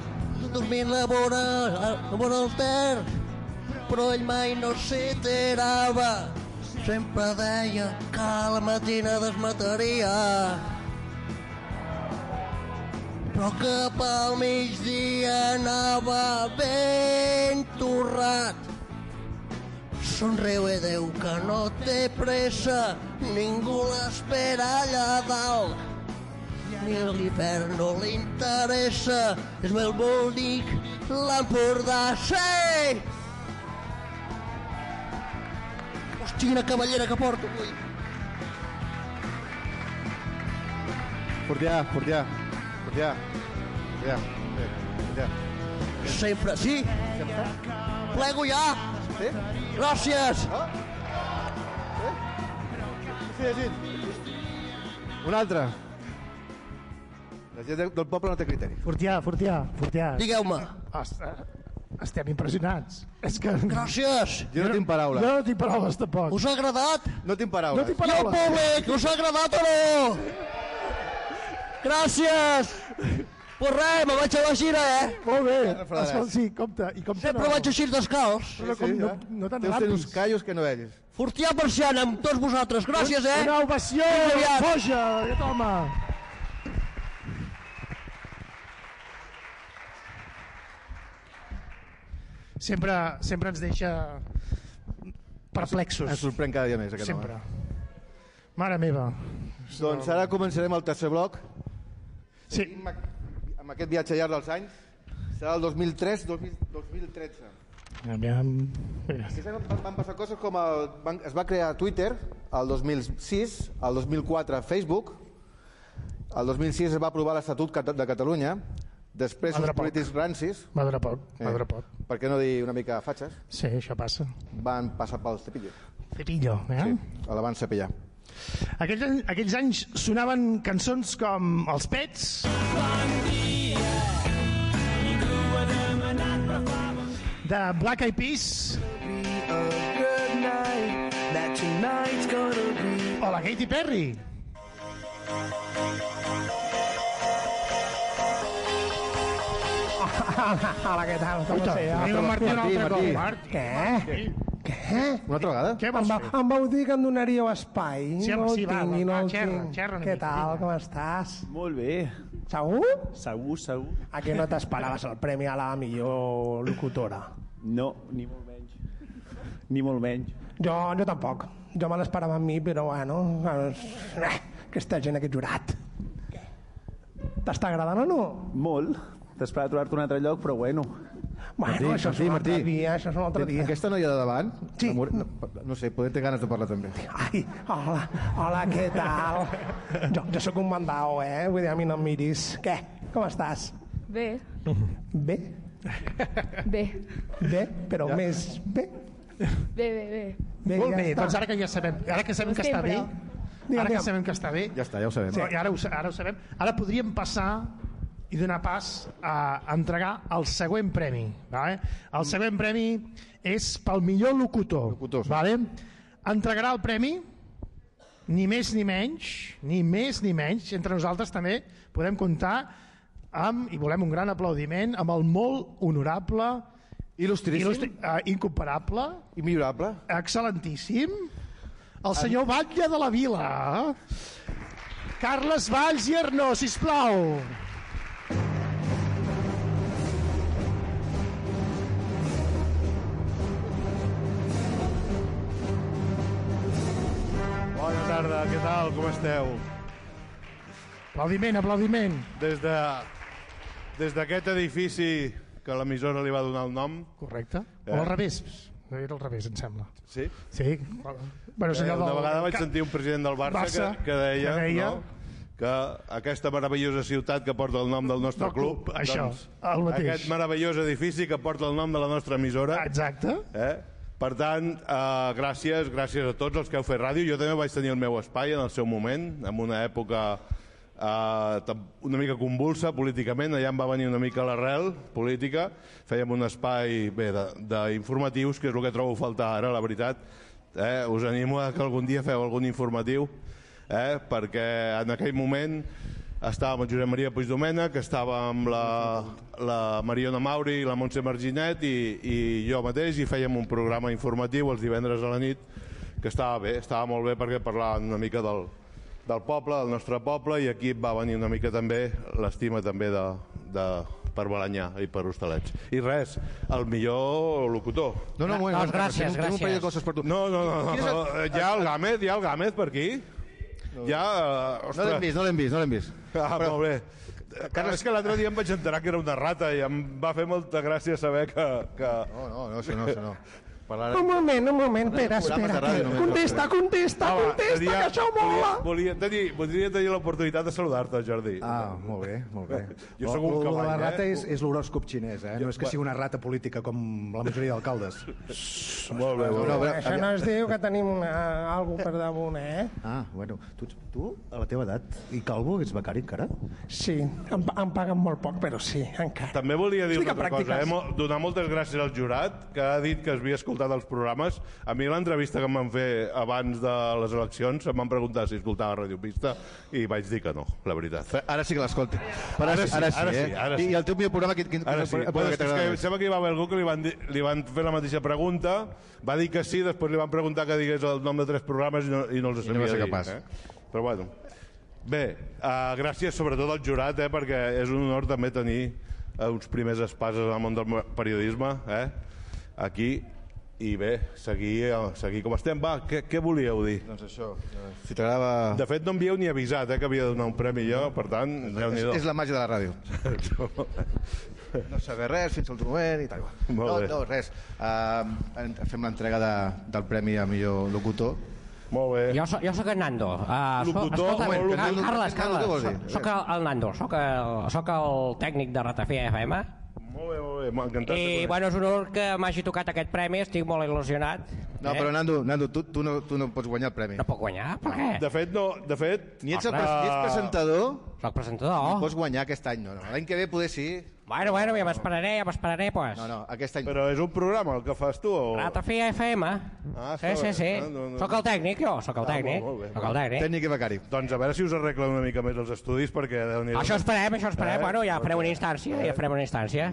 dormint a vora, a vora el ter però ell mai no s'hi tirava. Sempre deia que a la matina desmataria. Però cap al migdia anava ben torrat Somriu i diu que no té pressa, ningú l'espera allà dalt. Ni a l'hivern no li interessa, és molt bonic l'Empordà. Sí! Hosti, quina cavallera que porto avui. Fortià, Fortià, Fortià, Fortià, bé, Fortià. Sempre, sí? Plego ja. Sí? Gràcies. Sí, sí. Un altre. La gent del poble no té criteri. Fortià, Fortià, Fortià. Digueu-me. Est- Estem impressionats. És que... Gràcies. Jo no tinc paraula. Jo no tinc paraules, tampoc. Us ha agradat? No tinc paraules. No tinc I el paraules. públic, us ha agradat o no? Gràcies. Pues res, me vaig a la gira, eh? Molt bé. sí, compte. I compte Sempre vaig així descalç. Però com no, no te'n Deus tenir uns callos que no vells. Fortià Persiana amb tots vosaltres. Gràcies, eh? Una ovació, boja, aquest home. Sempre, sempre ens deixa perplexos. Ens sorprèn cada dia més, aquest Sempre. home. Mare meva. Doncs ara començarem el tercer bloc. Sí. Seguim Amb, aquest viatge llarg dels anys. Serà el 2003-2013. Aviam. Aquest any van, van passar coses com el, van, es va crear Twitter el 2006, el 2004 Facebook, el 2006 es va aprovar l'Estatut de Catalunya, després els durar poc. polítics rancis, Va durar poc, va durar poc. per què no dir una mica fatxes, Sí, això passa. van passar pel cepillo. Cepillo, eh? Sí, el van cepillar. Aquells, aquells anys sonaven cançons com Els Pets, de Black Eyed Peas, o la Katy Perry. Hola, què tal? Com Uita, esteu? tenim en Martí un altre Martí. cop. Martí. Què? Què? Una altra vegada? Què Em, vols va, fer? em vau dir que em donaríeu espai. Sí, home, no sí, el va, tinc, va, i no va, el xerra, tinc. xerra Què mica, tal? vinga. Com estàs? Molt bé. Segur? Segur, segur. A que no t'esperaves el premi a la millor locutora? No, ni molt menys. Ni molt menys. Jo, jo tampoc. Jo me l'esperava amb mi, però bueno... Eh, aquesta gent, aquest jurat. T'està agradant o no? Molt. T'esperava trobar-te un altre lloc, però bueno. Bueno, Martí, això és Martí, un altre Martí. dia, això és un altre dia. Aquesta noia de davant, Sí. no, no sé, poder té ganes de parlar també. Ai, hola, hola, què tal? Jo, jo sóc un mandao, eh? Vull dir, a mi no em miris. Què? Com estàs? Bé, Bé? Bé, Bé, però Ja. més bé. bé, bé, bé. Bé, Molt ja bé, està. doncs ara que ja sabem, ara que sabem que està bé, Digue'm, ara que digue'm. sabem que està bé, Ja està, ja ho sabem. Sí. Ara, ho, sa- ara ho sabem. Ara podríem passar i donar pas a entregar el següent premi. Vale? El següent premi és pel millor locutor. locutor sí. vale? Entregarà el premi ni més ni menys, ni més ni menys, entre nosaltres també podem comptar amb, i volem un gran aplaudiment, amb el molt honorable Il·lustríssim. il·lustri, uh, incomparable Immillorable. excel·lentíssim el senyor Batlle de la Vila Carles Valls i Arnó, sisplau Bona tarda, què tal, com esteu? aplaudiment, aplaudiment Des de des d'aquest edifici que l'emissora li va donar el nom. correcte, Eh? o al revés era al revés, em sembla Sí? sí, bueno, Eh, una del- vegada vaig sentir un president del Barça, Barça, que, que, deia, que deia- no? que aquesta meravellosa ciutat que porta el nom del nostre Del club, club, això, doncs, el mateix. aquest meravellós edifici que porta el nom de la nostra emissora. Exacte. Eh? Per tant, eh, gràcies, gràcies a tots els que heu fet ràdio. Jo també vaig tenir el meu espai en el seu moment, en una època eh, una mica convulsa políticament, allà em va venir una mica l'arrel política, fèiem un espai bé d'informatius, que és el que trobo faltar ara, la veritat. Eh? Us animo a que algun dia feu algun informatiu, eh? perquè en aquell moment estava amb el Josep Maria Puigdomènech, estava amb la, la Mariona Mauri i la Montse Marginet i, i jo mateix i fèiem un programa informatiu els divendres a la nit que estava bé, estava molt bé perquè parlaven una mica del, del poble, del nostre poble i aquí va venir una mica també l'estima també de, de, per Balanyà i per Hostalets. I res, el millor locutor. No, no, un moment, que gràcies, tenim- tenim un parell de gràcies. coses per tu. No, no, no, no. el- Hi ha el Gámez, hi ha el Gámez per aquí. Ja, uh, No l'hem vist, no l'hem vist, no l'hem vist. Ah, molt bé. Carles, és que l'altre dia em vaig enterar que era una rata i em va fer molta gràcia saber que... que... No, no, no, això no, això no. Un moment, un moment, espera, espera. ràdio només. Contesta, contesta, contesta, que això mola. Volia, volia tenir, volia tenir l'oportunitat de saludar-te, Jordi. Ah, molt bé, molt bé. Jo sóc un cavall, la rata eh? és, és l'horòscop xinès, eh? No és que sigui una rata política com la majoria d'alcaldes. Molt bé, molt bé. Això no es diu que tenim una, algo per damunt, eh? Ah, bueno, tu, tu, a la teva edat, i calvo, ets becari encara? Sí, em, em paguen molt poc, però sí, encara. També volia dir Explica una altra cosa, pràctiques. eh? Mo- donar moltes gràcies al jurat, que ha dit que havia escoltat els programes. A mi l'entrevista que em van fer abans de les eleccions em van preguntar si escoltava Radio Pista i vaig dir que no, la veritat. Ara sí que l'escolti. Ara, Ara sí, sí, ara sí, ara eh? sí, ara I, sí. I el teu millor programa, quin, quin, Ara sí, quin, bueno, que és que sembla que hi va haver algú que li van, dir, li van fer la mateixa pregunta, va dir que sí, després li van preguntar que digués el nom de tres programes i no, i no els I no va sabia ser dir. capaç. Eh? Però bueno, bé, uh, gràcies sobretot al jurat, eh, perquè és un honor també tenir uh, uns primers espases en el món del periodisme, eh? aquí, i bé, seguir, eh, seguir com estem. Va, què, què volíeu dir? Doncs això, eh, si t'agrada... De fet, no m'havíeu ni avisat eh, que havia de donar un premi jo, per tant, déu nhi És, és la màgia de la ràdio. No saber res fins al moment i tal. Molt no, bé. no, res. Uh, fem l'entrega de, del Premi a millor locutor. Molt bé. Jo, so, jo sóc en Nando. Uh, Locutor escolta, o locutor? Carles, Carles, vols dir? soc, soc el, el Nando, soc el, soc el tècnic de Ratafia FM. Molt bé, molt bé, encantat. I, bueno, és un honor que m'hagi tocat aquest premi, estic molt il·lusionat. No, eh? però Nando, Nando tu, tu, no, tu no pots guanyar el premi. No puc guanyar? Per què? De fet, no, de fet... Ni ets, el, ni ets presentador, Soc presentador. ni pots guanyar aquest any. No, no. L'any que ve poder sí. Bueno, bueno, ja m'esperaré, ja m'esperaré, pues. No, no, aquest any... Però és un programa el que fas tu? O... Ratafia FM. Ah, sí, sí, sí. Ah, no, no. Soc el tècnic, jo, soc el Ah, tècnic. molt, molt bé. Soc el tècnic. Tècnic i becari. Doncs a veure si us arreglen una mica més els estudis, perquè... Això esperem, això esperem. Eh? Bueno, ja farem una instància, ja farem una instància.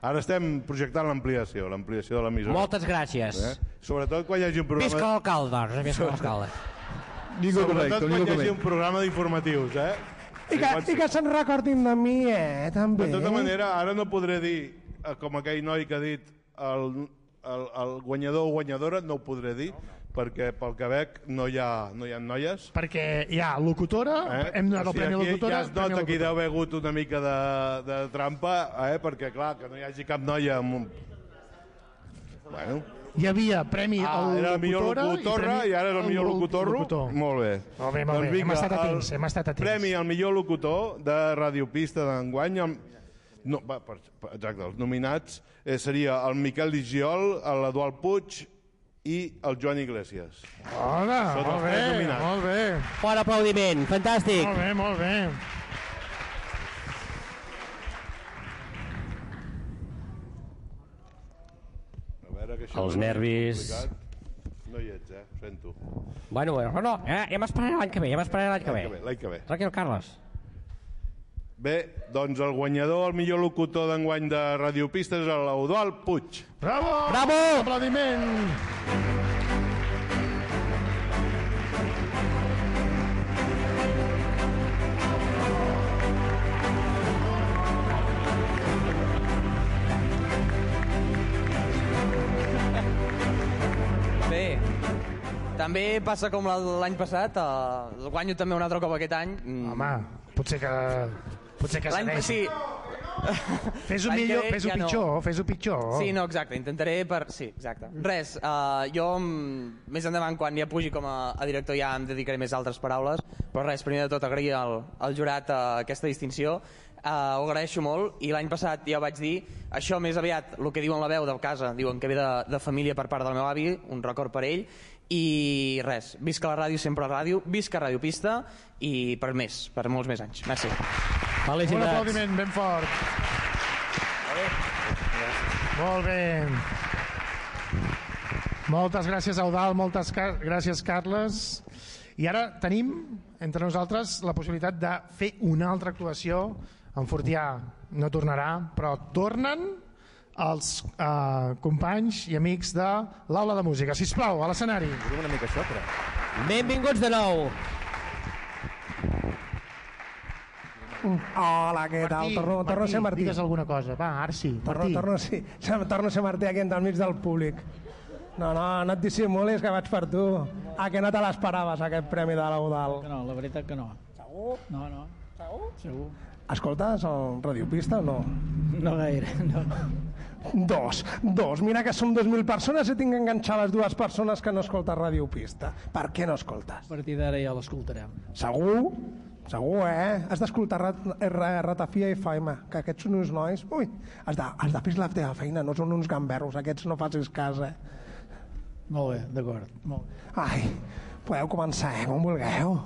Ara estem projectant l'ampliació, l'ampliació de l'emissora. Moltes gràcies. Eh? Sobretot quan hi hagi un programa... Visca l'alcalde, doncs, visca l'alcalde. Ningú Sobretot quan ningú hi hagi un programa d'informatius, eh? I que, i que se'n recordin de mi, eh, també. De tota manera, ara no podré dir, eh, com aquell noi que ha dit el, el, el guanyador o guanyadora, no ho podré dir, perquè pel que veig no hi ha, no hi ha noies. perquè hi ha locutora, eh? hem donat el O sigui, premi a aquí locutora. Ja es premi nota que hi deu haver hagut una mica de, de trampa, eh? perquè clar, que no hi hagi cap noia amb un... Bueno, Hi havia premi ah, al era el millor locutora i, premi ara és el millor lo- locutorro. locutor. Molt bé. Molt bé, molt bé. Hem estat el atents, hem estat atents. Premi al millor locutor de Radiopista d'enguany. El- No, va, per, per, exacte, els nominats eh, seria el Miquel Digiol, l'Eduard Puig i el Joan Iglesias. Hola, Són molt bé, nominats. molt bé. Fort aplaudiment, fantàstic. Molt bé, molt bé. A veure, que això Els nervis. complicat. No hi ets, eh? Ho sento. Bueno, bueno, no, no, ja, ja m'esperaré l'any que ve, ja m'esperaré l'any que ve. L'any que ve, l'any que ve. Tranquil, Carles. Bé, doncs el guanyador, el millor locutor d'enguany de Radio Pista és l'Eudald Puig. Bravo! Bravo! Aplaudiment! Bé, també passa com l'any passat, eh, guanyo també un altre cop aquest any. Mm. Home, potser que... Potser que L'any sí. Fes-ho millor, fes-ho ja no. pitjor, fes-ho pitjor. Sí, no, exacte, intentaré per... Sí, exacte. Res, uh, jo mm, més endavant, quan ja pugi com a, a director, ja em dedicaré més a altres paraules, però res, primer de tot agrair al, al jurat uh, aquesta distinció, uh, ho agraeixo molt, i l'any passat ja ho vaig dir, això més aviat, el que diuen la veu de casa, diuen que ve de, de família per part del meu avi, un record per ell, i res, visca la ràdio, sempre la ràdio, visca Radio Pista, i per més, per molts més anys. Merci. Un aplaudiment ben fort. Molt bé. Moltes gràcies, Eudal, moltes gràcies, Carles. I ara tenim entre nosaltres la possibilitat de fer una altra actuació. En Fortià no tornarà, però tornen els eh, companys i amics de l'Aula de Música. Si plau, a l'escenari. Una mica això, però... Benvinguts de nou. Hola, què tal? Torno, torno a ser Martí. Digues alguna cosa. Va, ara sí. Torno, Martí. torno, a ser, torno a ser Martí aquí enmig del públic. No, no, no et dissimulis que vaig per tu. A que no te l'esperaves, aquest premi de l'Eudal? No, la veritat que no. Segur? No, no. Segur? Segur. Escoltes el radiopista o no? No gaire, no. Dos, dos. Mira que som 2.000 persones i tinc les dues persones que no escolten radiopista. Per què no escoltes? A partir d'ara ja l'escoltarem. Segur? Segur, eh? Has d'escoltar rat, R, Ratafia i Faima, que aquests són uns nois... Ui, has de, has de fer la teva feina, no són uns gamberros, aquests no facis cas, eh? Molt bé, d'acord. Ai, podeu començar, eh, com vulgueu.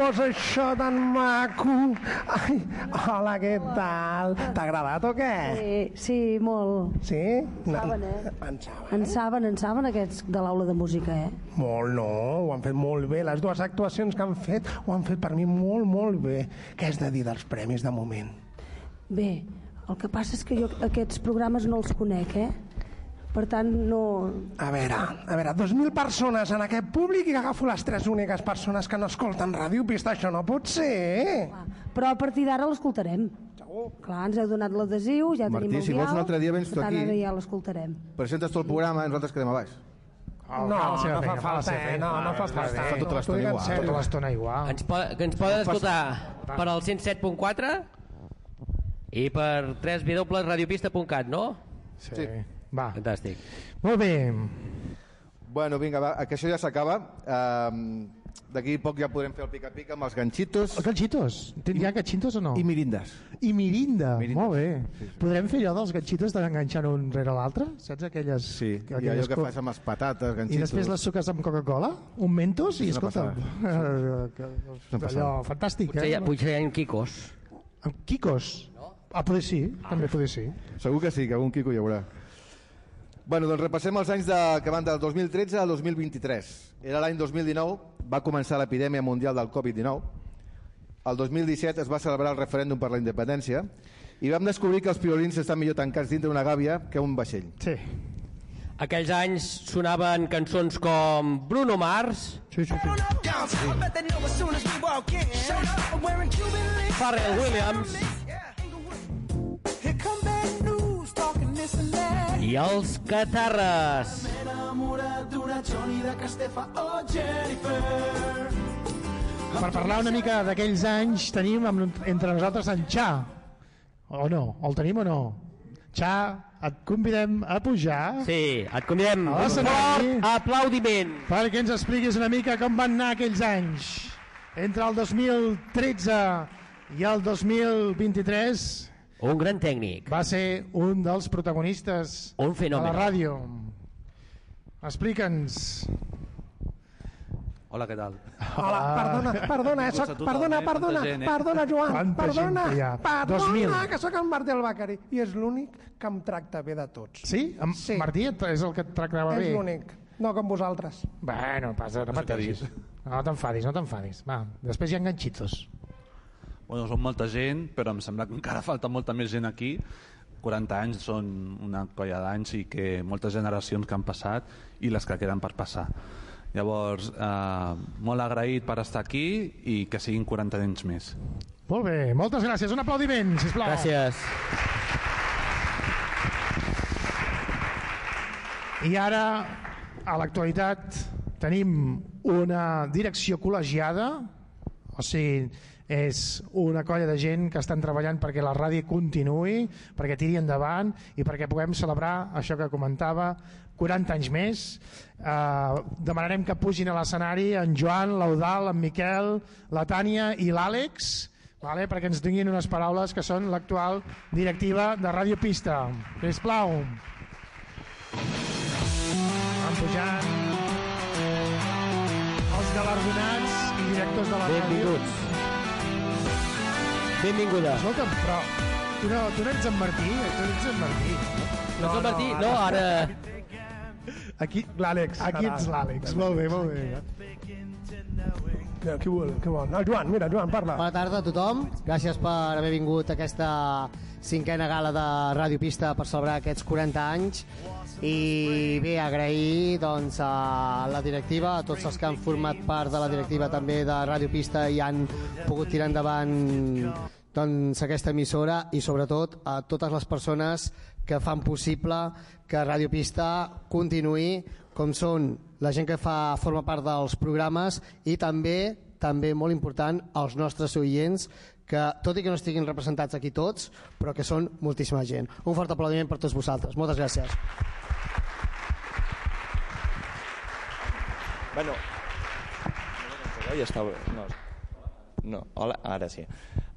Posa això tan maco. Ai, hola, què tal? T'ha agradat o què? Sí, sí, molt. Sí? En saben, eh? En saben. En saben, en saben aquests de l'aula de música, eh? Molt no, ho han fet molt bé. Les dues actuacions que han fet ho han fet per mi molt, molt bé. Què has de dir dels premis de moment? Bé, el que passa és que jo aquests programes no els conec, eh? Per tant, no... A veure, a veure, 2.000 persones en aquest públic i agafo les tres úniques persones que no escolten Ràdio Pista, això no pot ser. Però a partir d'ara l'escoltarem. Segur. Clar, ens heu donat l'adhesiu, ja Martí, tenim el si vols un altre dia vens tu per tant, aquí. Ara ja l'escoltarem. Presentes tot el programa i nosaltres quedem a baix. No, no fa falta, eh? No, no fa falta. Fa tota l'estona igual. Tota l'estona igual. Ens, po que ens poden escoltar per al 107.4 i per www.radiopista.cat, no? Sí. Va. Fantàstic. Molt bé. Bueno, vinga, va, que això ja s'acaba. Um, D'aquí poc ja podrem fer el pica-pica amb els ganxitos. Els ganxitos? Hi ha ganxitos o no? I mirindes. I mirinda, Mirinda. molt bé. Podrem fer allò dels ganxitos d'enganxant un rere l'altre? Saps aquelles... Sí, i allò que fas amb les patates, I ganxitos. després les suques amb Coca-Cola? Un Mentos? I escolta, eh, allò fantàstic, Potser, hi ha, eh? potser hi ha quicos. Amb Kikos? Ah, poder sí, també poder sí. Segur que sí, que algun quico hi haurà. Bueno, doncs repassem els anys de, que van del 2013 al 2023. Era l'any 2019, va començar l'epidèmia mundial del Covid-19. El 2017 es va celebrar el referèndum per la independència i vam descobrir que els piolins estan millor tancats dintre una gàbia que un vaixell. Sí. Aquells anys sonaven cançons com Bruno Mars, sí, sí, Pharrell Williams i els Catarres. Per parlar una mica d'aquells anys tenim amb, entre nosaltres en Xa. O no? El tenim o no? Xa, et convidem a pujar. Sí, et convidem. a l'escenari. Fort aplaudiment. Perquè ens expliquis una mica com van anar aquells anys. Entre el 2013 i el 2023 Un gran tècnic. va ser un dels protagonistes Un fenomen. de la ràdio. Explica'ns. Hola, què tal? Hola, perdona, perdona, eh, soc, perdona, perdona, gent, eh? perdona, Joan, Quanta perdona, perdona, 2.000. que sóc en Martí el Becari i és l'únic que em tracta bé de tots. Sí? Sí. Martí és el que et tractava bé? És l'únic, no com vosaltres. Bueno, passa, no pateixis. No t'enfadis, no t'enfadis. Va, després hi ha enganxitos. Bueno, som molta gent, però em sembla que encara falta molta més gent aquí. 40 anys són una colla d'anys i que moltes generacions que han passat i les que queden per passar. Llavors, eh, molt agraït per estar aquí i que siguin 40 anys més. Molt bé, moltes gràcies. Un aplaudiment, sisplau. Gràcies. I ara, a l'actualitat, tenim una direcció col·legiada, o sigui, és una colla de gent que estan treballant perquè la ràdio continuï, perquè tiri endavant i perquè puguem celebrar això que comentava, 40 anys més. Eh, demanarem que pugin a l'escenari en Joan, l'Eudal, en Miquel, la Tània i l'Àlex, vale? perquè ens tinguin unes paraules que són l'actual directiva de Ràdio Pista. Sisplau. Van pujant els galardonats i directors de la Benvinguts. Benvinguda. Escolta'm, però tu no, tu no ets en Martí, tu ets en Martí. No ets en Martí? No, ara... Aquí, l'Àlex. Aquí ets l'Àlex. Molt bé, molt bé. Ja, qui vol, qui vol? No, Joan, mira, Joan, parla. Bona tarda a tothom. Gràcies per haver vingut a aquesta cinquena gala de Ràdio Pista per celebrar aquests 40 anys i bé, agrair doncs, a la directiva, a tots els que han format part de la directiva també de Ràdio Pista i han pogut tirar endavant doncs, aquesta emissora i sobretot a totes les persones que fan possible que Ràdio Pista continuï com són la gent que fa forma part dels programes i també també molt important els nostres oients que tot i que no estiguin representats aquí tots però que són moltíssima gent. Un fort aplaudiment per tots vosaltres, moltes gràcies Bueno, ja està bé. No, no, hola, ara sí.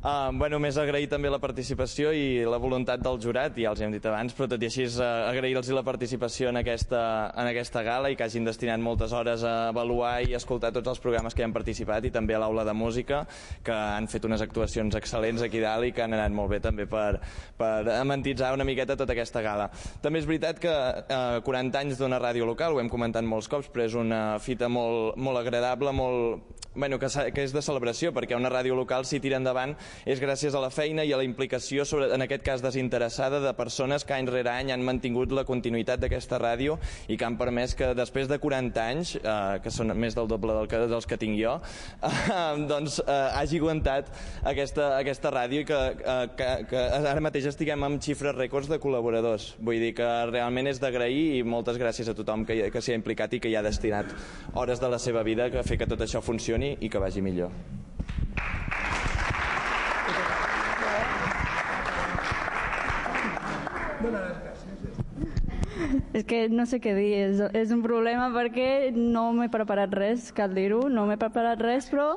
Uh, bueno, més agrair també la participació i la voluntat del jurat, ja els hem dit abans, però tot i així uh, agrair-los la participació en aquesta, en aquesta gala i que hagin destinat moltes hores a avaluar i escoltar tots els programes que hi han participat i també a l'aula de música, que han fet unes actuacions excel·lents aquí dalt i que han anat molt bé també per, per amentitzar una miqueta tota aquesta gala. També és veritat que uh, 40 anys d'una ràdio local, ho hem comentat molts cops, però és una fita molt, molt agradable, molt, bueno, que, que és de celebració, perquè una ràdio local, si tira endavant, és gràcies a la feina i a la implicació, sobre, en aquest cas desinteressada, de persones que any rere any han mantingut la continuïtat d'aquesta ràdio i que han permès que després de 40 anys, eh, que són més del doble del que, dels que tinc jo, eh, doncs eh, hagi aguantat aquesta, aquesta ràdio i que, eh, que, que ara mateix estiguem amb xifres rècords de col·laboradors. Vull dir que realment és d'agrair i moltes gràcies a tothom que, que s'hi ha implicat i que hi ha destinat hores de la seva vida a fer que tot això funcioni i que vagi millor. És que no sé què dir, és, és un problema perquè no m'he preparat res, cal dir-ho, no m'he preparat res, però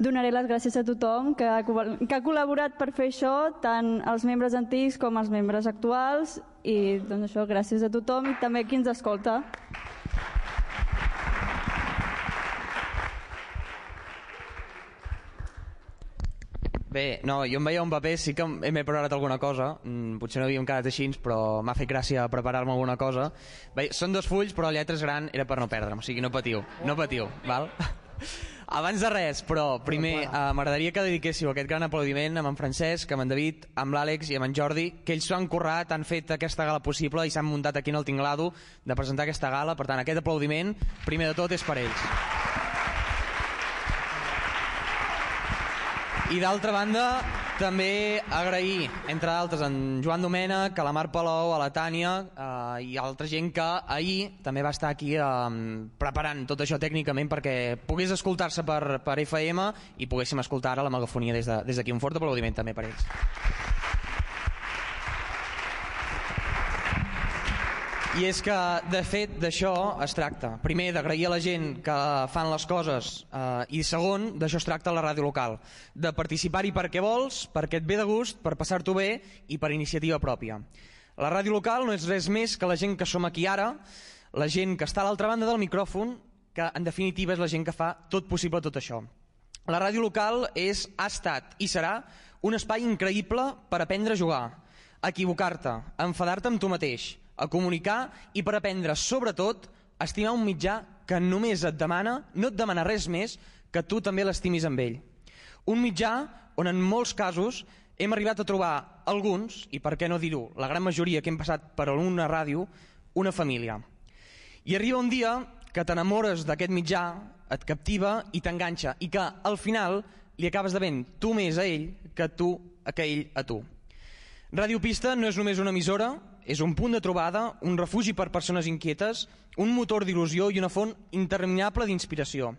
donaré les gràcies a tothom que ha, que ha col·laborat per fer això, tant els membres antics com els membres actuals, i doncs això, gràcies a tothom i també a qui ens escolta. Bé, no, jo em veia un paper, sí que m'he preparat alguna cosa, mm, potser no havíem quedat així, però m'ha fet gràcia preparar-me alguna cosa. Bé, són dos fulls, però la lletra és gran, era per no perdre'm, o sigui, no patiu, no patiu, val? Abans de res, però primer eh, m'agradaria que dediquéssiu aquest gran aplaudiment amb en Francesc, amb en David, amb l'Àlex i amb en Jordi, que ells s'ho han currat, han fet aquesta gala possible i s'han muntat aquí en el tinglado de presentar aquesta gala, per tant, aquest aplaudiment, primer de tot, és per ells. I d'altra banda, també agrair, entre d'altres, en Joan Domènech, a la Mar Palou, a la Tània eh, i altra gent que ahir també va estar aquí eh, preparant tot això tècnicament perquè pogués escoltar-se per, per FM i poguéssim escoltar ara la megafonia des d'aquí. De, des Un fort aplaudiment també per ells. I és que, de fet, d'això es tracta. Primer, d'agrair a la gent que fan les coses eh, i segon, d'això es tracta la ràdio local. De participar-hi perquè vols, perquè et ve de gust, per passar-t'ho bé i per iniciativa pròpia. La ràdio local no és res més que la gent que som aquí ara, la gent que està a l'altra banda del micròfon, que en definitiva és la gent que fa tot possible tot això. La ràdio local és, ha estat i serà un espai increïble per aprendre a jugar, equivocar-te, enfadar-te amb tu mateix, a comunicar i per aprendre, sobretot, a estimar un mitjà que només et demana, no et demana res més, que tu també l'estimis amb ell. Un mitjà on en molts casos hem arribat a trobar alguns, i per què no dir-ho, la gran majoria que hem passat per una ràdio, una família. I arriba un dia que t'enamores d'aquest mitjà, et captiva i t'enganxa, i que al final li acabes devent tu més a ell que tu a que ell a tu. Ràdio Pista no és només una emissora, és un punt de trobada, un refugi per persones inquietes, un motor d'il·lusió i una font interminable d'inspiració.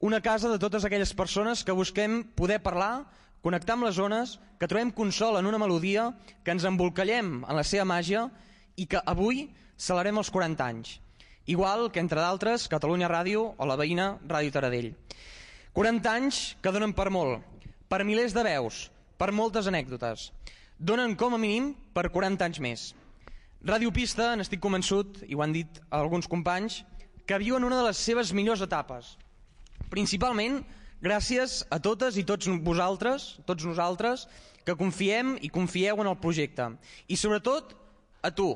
Una casa de totes aquelles persones que busquem poder parlar, connectar amb les zones, que trobem consol en una melodia, que ens embolcallem en la seva màgia i que avui celebrem els 40 anys. Igual que, entre d'altres, Catalunya Ràdio o la veïna Ràdio Taradell. 40 anys que donen per molt, per milers de veus, per moltes anècdotes. Donen com a mínim per 40 anys més. Ràdio Pista, n'estic convençut, i ho han dit alguns companys, que viuen una de les seves millors etapes. Principalment gràcies a totes i tots vosaltres, tots nosaltres, que confiem i confieu en el projecte. I sobretot a tu,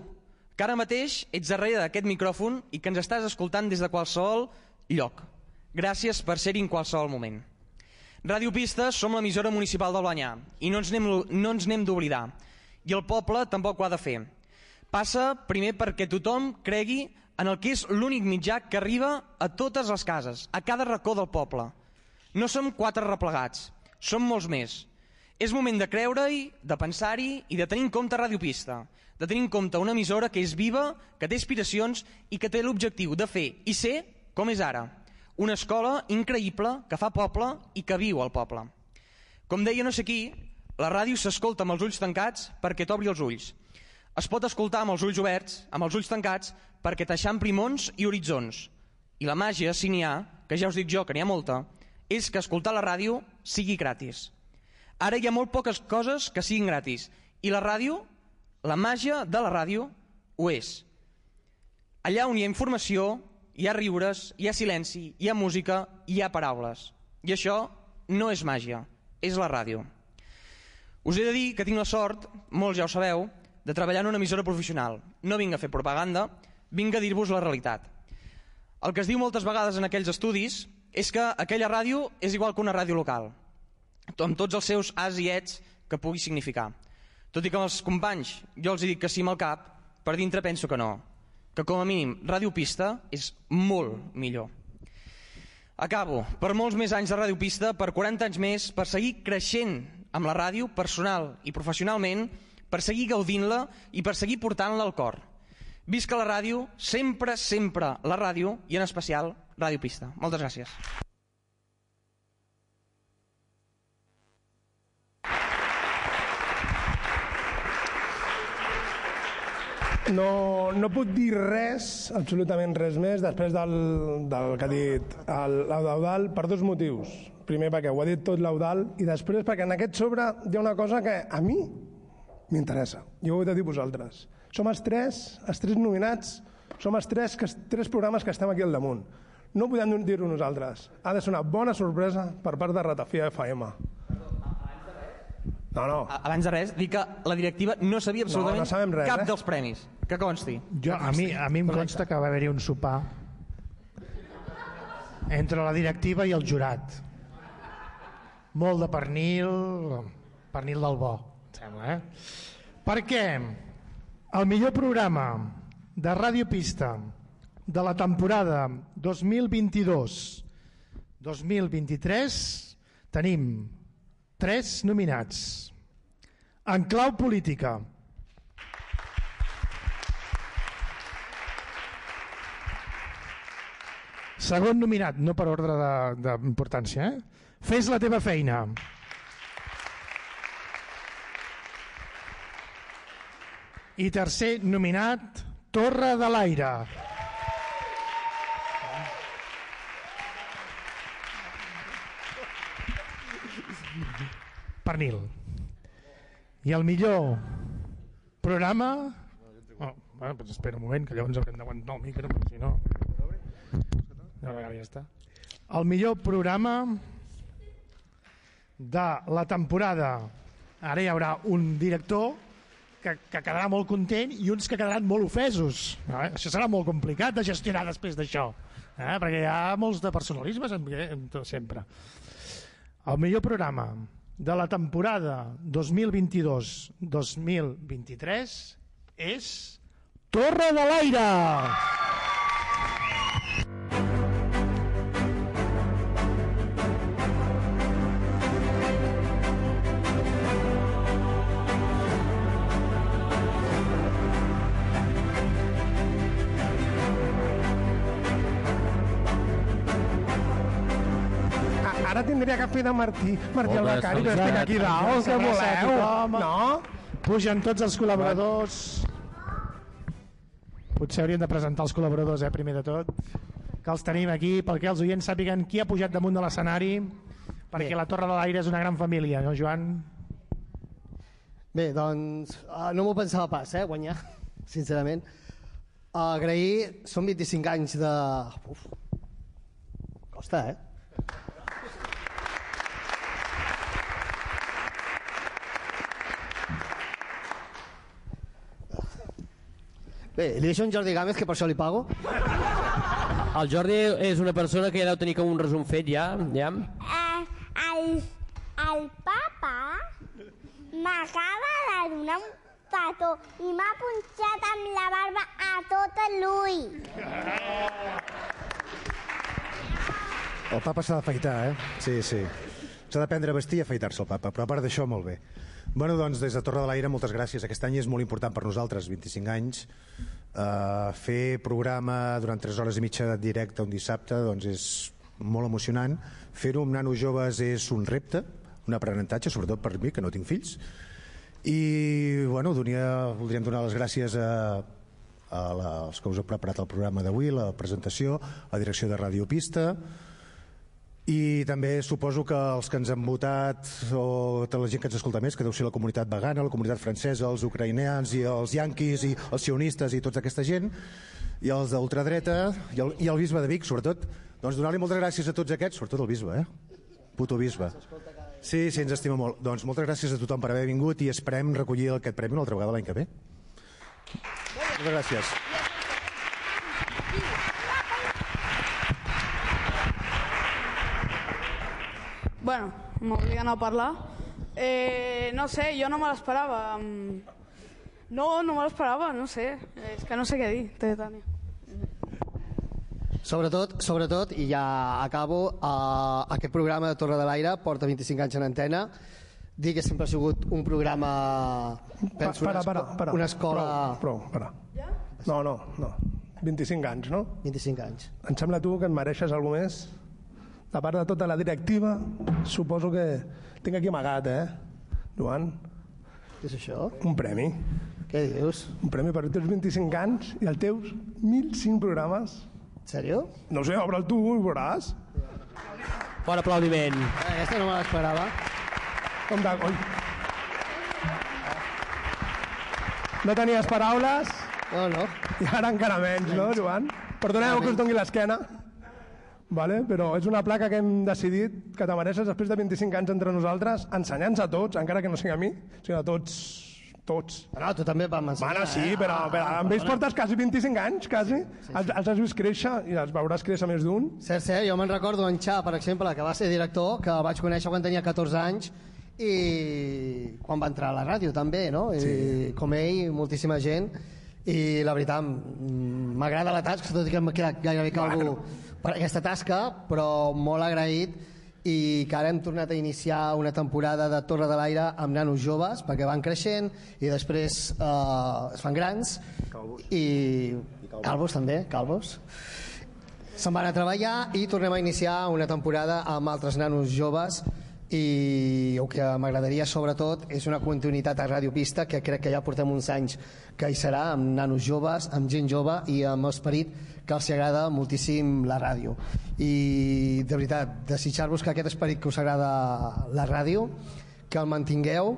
que ara mateix ets darrere d'aquest micròfon i que ens estàs escoltant des de qualsevol lloc. Gràcies per ser-hi en qualsevol moment. Ràdio Pista som l'emissora municipal del Banyà i no ens n'hem no d'oblidar. I el poble tampoc ho ha de fer. Passa primer perquè tothom cregui en el que és l'únic mitjà que arriba a totes les cases, a cada racó del poble. No som quatre replegats, som molts més. És moment de creure-hi, de pensar-hi i de tenir en compte Ràdio Pista, de tenir en compte una emissora que és viva, que té aspiracions i que té l'objectiu de fer i ser com és ara. Una escola increïble que fa poble i que viu al poble. Com deia no sé qui, la ràdio s'escolta amb els ulls tancats perquè t'obri els ulls. Es pot escoltar amb els ulls oberts, amb els ulls tancats, perquè t'eixampli mons i horitzons. I la màgia, si n'hi ha, que ja us dic jo que n'hi ha molta, és que escoltar la ràdio sigui gratis. Ara hi ha molt poques coses que siguin gratis. I la ràdio, la màgia de la ràdio, ho és. Allà on hi ha informació, hi ha riures, hi ha silenci, hi ha música, hi ha paraules. I això no és màgia, és la ràdio. Us he de dir que tinc la sort, molts ja ho sabeu, de treballar en una emissora professional. No vinc a fer propaganda, vinc a dir-vos la realitat. El que es diu moltes vegades en aquells estudis és que aquella ràdio és igual que una ràdio local, amb tots els seus as i ets que pugui significar. Tot i que els companys jo els dic que sí amb el cap, per dintre penso que no, que com a mínim Ràdio Pista és molt millor. Acabo. Per molts més anys de Ràdio Pista, per 40 anys més, per seguir creixent amb la ràdio, personal i professionalment, per seguir gaudint-la i per seguir portant-la al cor. Visca la ràdio, sempre, sempre la ràdio i en especial Ràdio Pista. Moltes gràcies. No, no puc dir res, absolutament res més, després del, del que ha dit l'Eudal, per dos motius. Primer, perquè ho ha dit tot l'Eudal, i després perquè en aquest sobre hi ha una cosa que a mi m'interessa. Jo ho he de dir vosaltres. Som els tres, els tres nominats, som els tres, que, tres programes que estem aquí al damunt. No podem dir-ho nosaltres. Ha de ser una bona sorpresa per part de Ratafia FM. No, no. Abans de res, dic que la directiva no sabia absolutament No, no res, cap eh? dels premis. Que consti. Jo, a, mi, a mi em consta que va haver-hi un sopar entre la directiva i el jurat. Molt de pernil, pernil del bo, sembla, eh? Perquè el millor programa de Ràdio Pista de la temporada 2022-2023 tenim tres nominats. En clau política, Segon nominat, no per ordre d'importància, eh? Fes la teva feina. I tercer nominat, Torre de l'Aire. Pernil. I el millor programa... Oh, bueno, doncs espera un moment, que llavors haurem d'aguantar el micro, perquè si no... No, ja està. El millor programa de la temporada. Ara hi haurà un director que, que quedarà molt content i uns que quedaran molt ofesos. Eh? Això serà molt complicat de gestionar després d'això, eh? perquè hi ha molts de personalismes en, en sempre. El millor programa de la temporada 2022-2023 és Torre de l'Aire! Tindria que fer de Martí, Martí el Becari, que estic aquí dalt, què voleu? No? Pugen tots els col·laboradors. Potser hauríem de presentar els col·laboradors, eh, primer de tot. Que els tenim aquí, perquè els oients sàpiguen qui ha pujat damunt de l'escenari, perquè la Torre de l'Aire és una gran família, no, Joan? Bé, doncs uh, no m'ho pensava pas, eh, guanyar, sincerament. Uh, agrair, són 25 anys de... Uf, costa, eh? Bé, li deixo en Jordi Gámez, que per això li pago. El Jordi és una persona que ja deu tenir com un resum fet ja, ja. Eh, el, el papa m'acaba de donar un petó i m'ha punxat amb la barba a tot l'ull. El papa s'ha d'afaitar, eh? Sí, sí. S'ha de prendre a vestir i afaitar-se el papa, però a part d'això, molt bé. Bueno, doncs, des de Torre de l'Aire, moltes gràcies. Aquest any és molt important per nosaltres, 25 anys. Uh, fer programa durant 3 hores i mitja directe un dissabte doncs és molt emocionant. Fer-ho amb nanos joves és un repte, un aprenentatge, sobretot per mi, que no tinc fills. I, bueno, donia, voldríem donar les gràcies a, a la, als que us heu preparat el programa d'avui, la presentació, a la direcció de Ràdio Pista, i també suposo que els que ens han votat o tota la gent que ens escolta més, que deu ser la comunitat vegana, la comunitat francesa, els ucraïneans i els yanquis i els sionistes i tota aquesta gent i els d'ultradreta i, el, i el bisbe de Vic, sobretot doncs donar-li moltes gràcies a tots aquests, sobretot el bisbe eh? puto bisbe. Sí, sí, ens estima molt. Doncs moltes gràcies a tothom per haver vingut i esperem recollir aquest premi una altra vegada l'any que ve. Moltes gràcies Bueno, m'obliguen a parlar. Eh, no sé, jo no me l'esperava. Mm, No, no me l'esperava, no sé. És que no sé què dir, té Tània. Sobretot, sobretot, i ja acabo, uh, aquest programa de Torre de l'Aire porta 25 anys en antena. Dir que sempre ha sigut un programa... Penso, para, para, para. una escola... Prou, prou, para. No, no, no. 25 anys, no? 25 anys. Em sembla tu que et mereixes alguna més? De part de tota la directiva, suposo que tinc aquí amagat, eh? Joan? Què és això? Un premi. Què dius? Un premi per els teus 25 anys i els teus 1.005 programes. En sèrio? No sé, obre'l tu i ho veuràs. Fort aplaudiment. Eh, aquesta no me l'esperava. Com de... Oi. No tenies paraules? No, no. I ara encara menys, no, Joan? Perdoneu que us doni l'esquena. Vale? Però és una placa que hem decidit que te mereixes després de 25 anys entre nosaltres, ensenyant-nos a tots, encara que no sigui a mi, sinó a tots tots. No, tu també vam ensenyar. Bueno, sí, eh? però, però amb ells portes quasi 25 anys, quasi. Els, els has vist créixer i els veuràs créixer més d'un. Cert, cert, jo me'n recordo en Xa, per exemple, que va ser director, que el vaig conèixer quan tenia 14 anys i quan va entrar a la ràdio també, no? I, Sí. com ell, moltíssima gent i la veritat mm, m'agrada la tasca, tot i que m'ha quedat gairebé calvo per aquesta tasca, però molt agraït. I que ara hem tornat a iniciar una temporada de Torre de l'Aire amb nanos joves perquè van creixent i després eh, es fan grans. I, calvos també, calvos. Se'n van a treballar i tornem a iniciar una temporada amb altres nanos joves. I el que m'agradaria sobretot és una continuïtat a Ràdio Pista que crec que ja portem uns anys que hi serà amb nanos joves, amb gent jove i amb esperit que els agrada moltíssim la ràdio. I de veritat, desitjar-vos que aquest esperit que us agrada la ràdio que el mantingueu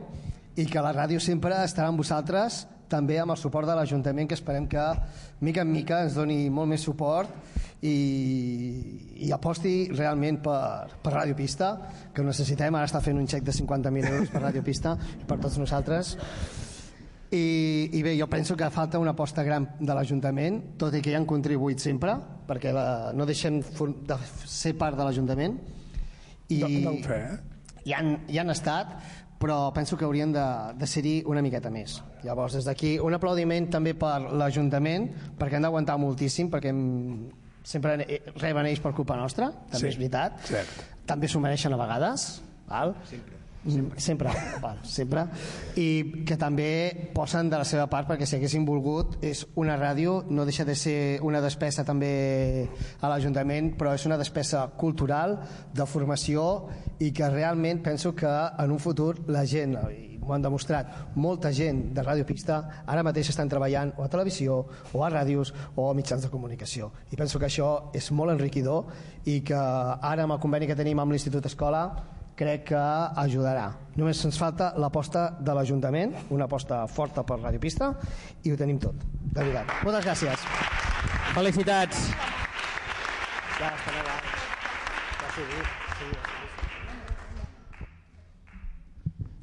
i que la ràdio sempre estarà amb vosaltres també amb el suport de l'Ajuntament que esperem que mica en mica ens doni molt més suport i, i aposti realment per, per Ràdio Pista que necessitem, ara està fent un xec de 50.000 euros per Ràdio Pista i per tots nosaltres i, i bé, jo penso que falta una aposta gran de l'Ajuntament tot i que hi han contribuït sempre perquè la, no deixen for- de ser part de l'Ajuntament i d'en fer, eh? hi han, hi han estat però penso que haurien de, de ser-hi una miqueta més. Llavors, des d'aquí, un aplaudiment també per l'Ajuntament, perquè han d'aguantar moltíssim, perquè hem, sempre eh, reben ells per culpa nostra, també Sí, és veritat. cert. També s'ho mereixen a vegades, val? Sempre. Sempre, sempre, val, sempre. I que també posen de la seva part perquè si haguessin volgut és una ràdio, no deixa de ser una despesa també a l'Ajuntament, però és una despesa cultural, de formació i que realment penso que en un futur la gent, i m'ho han demostrat, molta gent de Ràdio Pista ara mateix estan treballant o a televisió, o a ràdios, o a mitjans de comunicació. I penso que això és molt enriquidor i que ara amb el conveni que tenim amb l'Institut Escola crec que ajudarà. Només ens falta l'aposta de l'Ajuntament, una aposta forta per Ràdio Pista, i ho tenim tot, de veritat. Moltes gràcies. Felicitats. Ja, està bé. Ja sí, sí,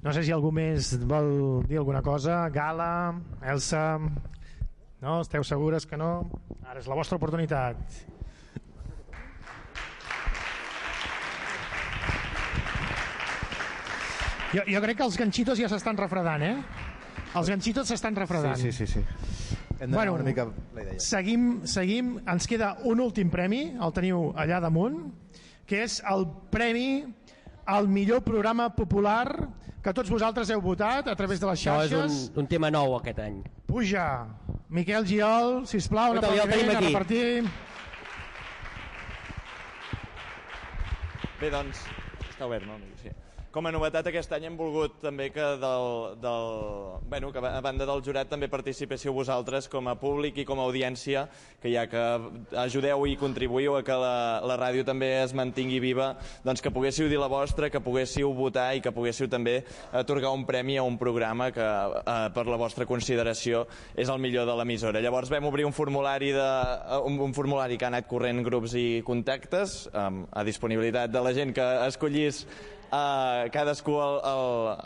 No sé si algú més vol dir alguna cosa. Gala, Elsa... No? Esteu segures que no? Ara és la vostra oportunitat. Jo, jo crec que els ganxitos ja s'estan refredant, eh? Els ganxitos s'estan refredant. Sí, sí, sí. sí. Hem d'anar una mica la idea. Seguim, seguim, ens queda un últim premi, el teniu allà damunt, que és el premi al millor programa popular que tots vosaltres heu votat a través de les Això és xarxes. un, un tema nou aquest any. Puja. Miquel Giol, sisplau, Escolta, ja el tenim aplaudiment a aquí. repartir. Bé, doncs, està obert, no? Sí. Com a novetat aquest any hem volgut també que, del, del, bueno, que a banda del jurat també participéssiu vosaltres com a públic i com a audiència, que ja que ajudeu i contribuïu a que la, la ràdio també es mantingui viva, doncs que poguéssiu dir la vostra, que poguéssiu votar i que poguéssiu també atorgar un premi a un programa que eh, per la vostra consideració és el millor de l'emissora. Llavors vam obrir un formulari, de, eh, un, un formulari que ha anat corrent grups i contactes eh, a disponibilitat de la gent que escollís a cadascú el, el,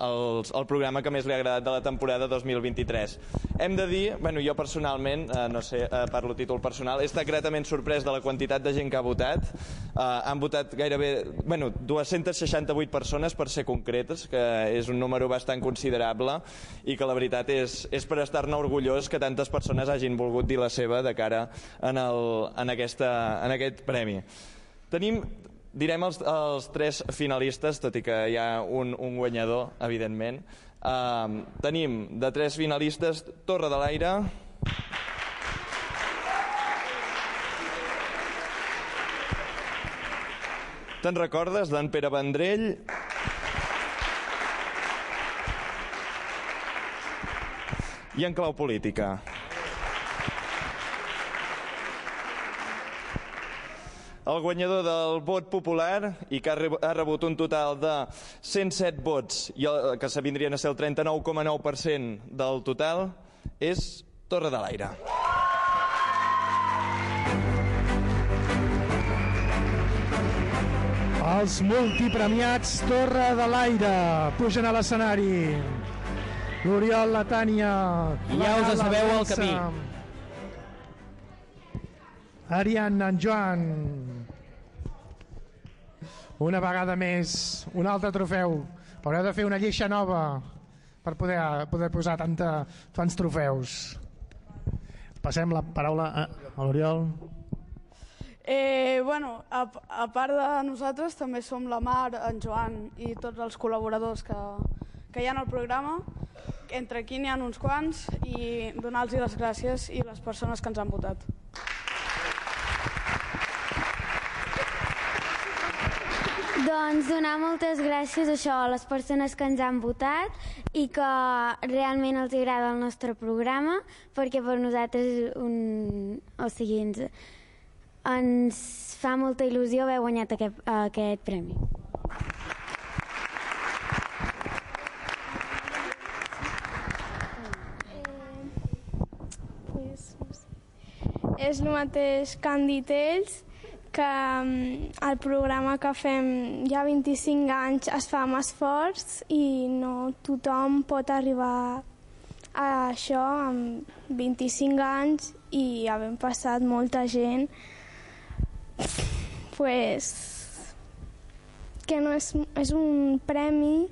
el, el programa que més li ha agradat de la temporada 2023. Hem de dir, bueno, jo personalment, eh, no sé, eh, parlo títol personal, he estat gratament sorprès de la quantitat de gent que ha votat. Eh, han votat gairebé, bueno, 268 persones per ser concretes, que és un número bastant considerable i que la veritat és, és per estar-ne orgullós que tantes persones hagin volgut dir la seva de cara en, el, en, aquesta, en aquest premi. Tenim Direm els, els tres finalistes, tot i que hi ha un, un guanyador, evidentment. Uh, tenim de tres finalistes Torre de l'Aire, Te'n recordes d'en Pere Vendrell? I en clau política. El guanyador del vot popular i que ha reb- ha rebut un total de 107 vots, i el, que se vindrien a ser el 39,9% del total, és Torre de l'Aire. Els multipremiats Torre de l'Aire pugen a l'escenari. L'Oriol, la Tània... Ja la us sabeu el camí. Ariadna, en Joan... Una vegada més, un altre trofeu. Haureu de fer una lleixa nova per poder, poder posar tanta, tants trofeus. Passem la paraula a, l'Oriol. Eh, bueno, a, a part de nosaltres també som la Mar, en Joan i tots els col·laboradors que, que hi ha al programa. Entre aquí n'hi ha uns quants i donar-los les gràcies i les persones que ens han votat. Doncs donar moltes gràcies a això a les persones que ens han votat i que realment els agrada el nostre programa perquè per nosaltres un... o sigui, ens, ens fa molta il·lusió haver guanyat aquest, aquest premi. Sé. És el mateix que han dit ells, que mm, el programa que fem ja 25 anys es fa amb esforç i no tothom pot arribar a això amb 25 anys i havent passat molta gent pues, que no és, és un premi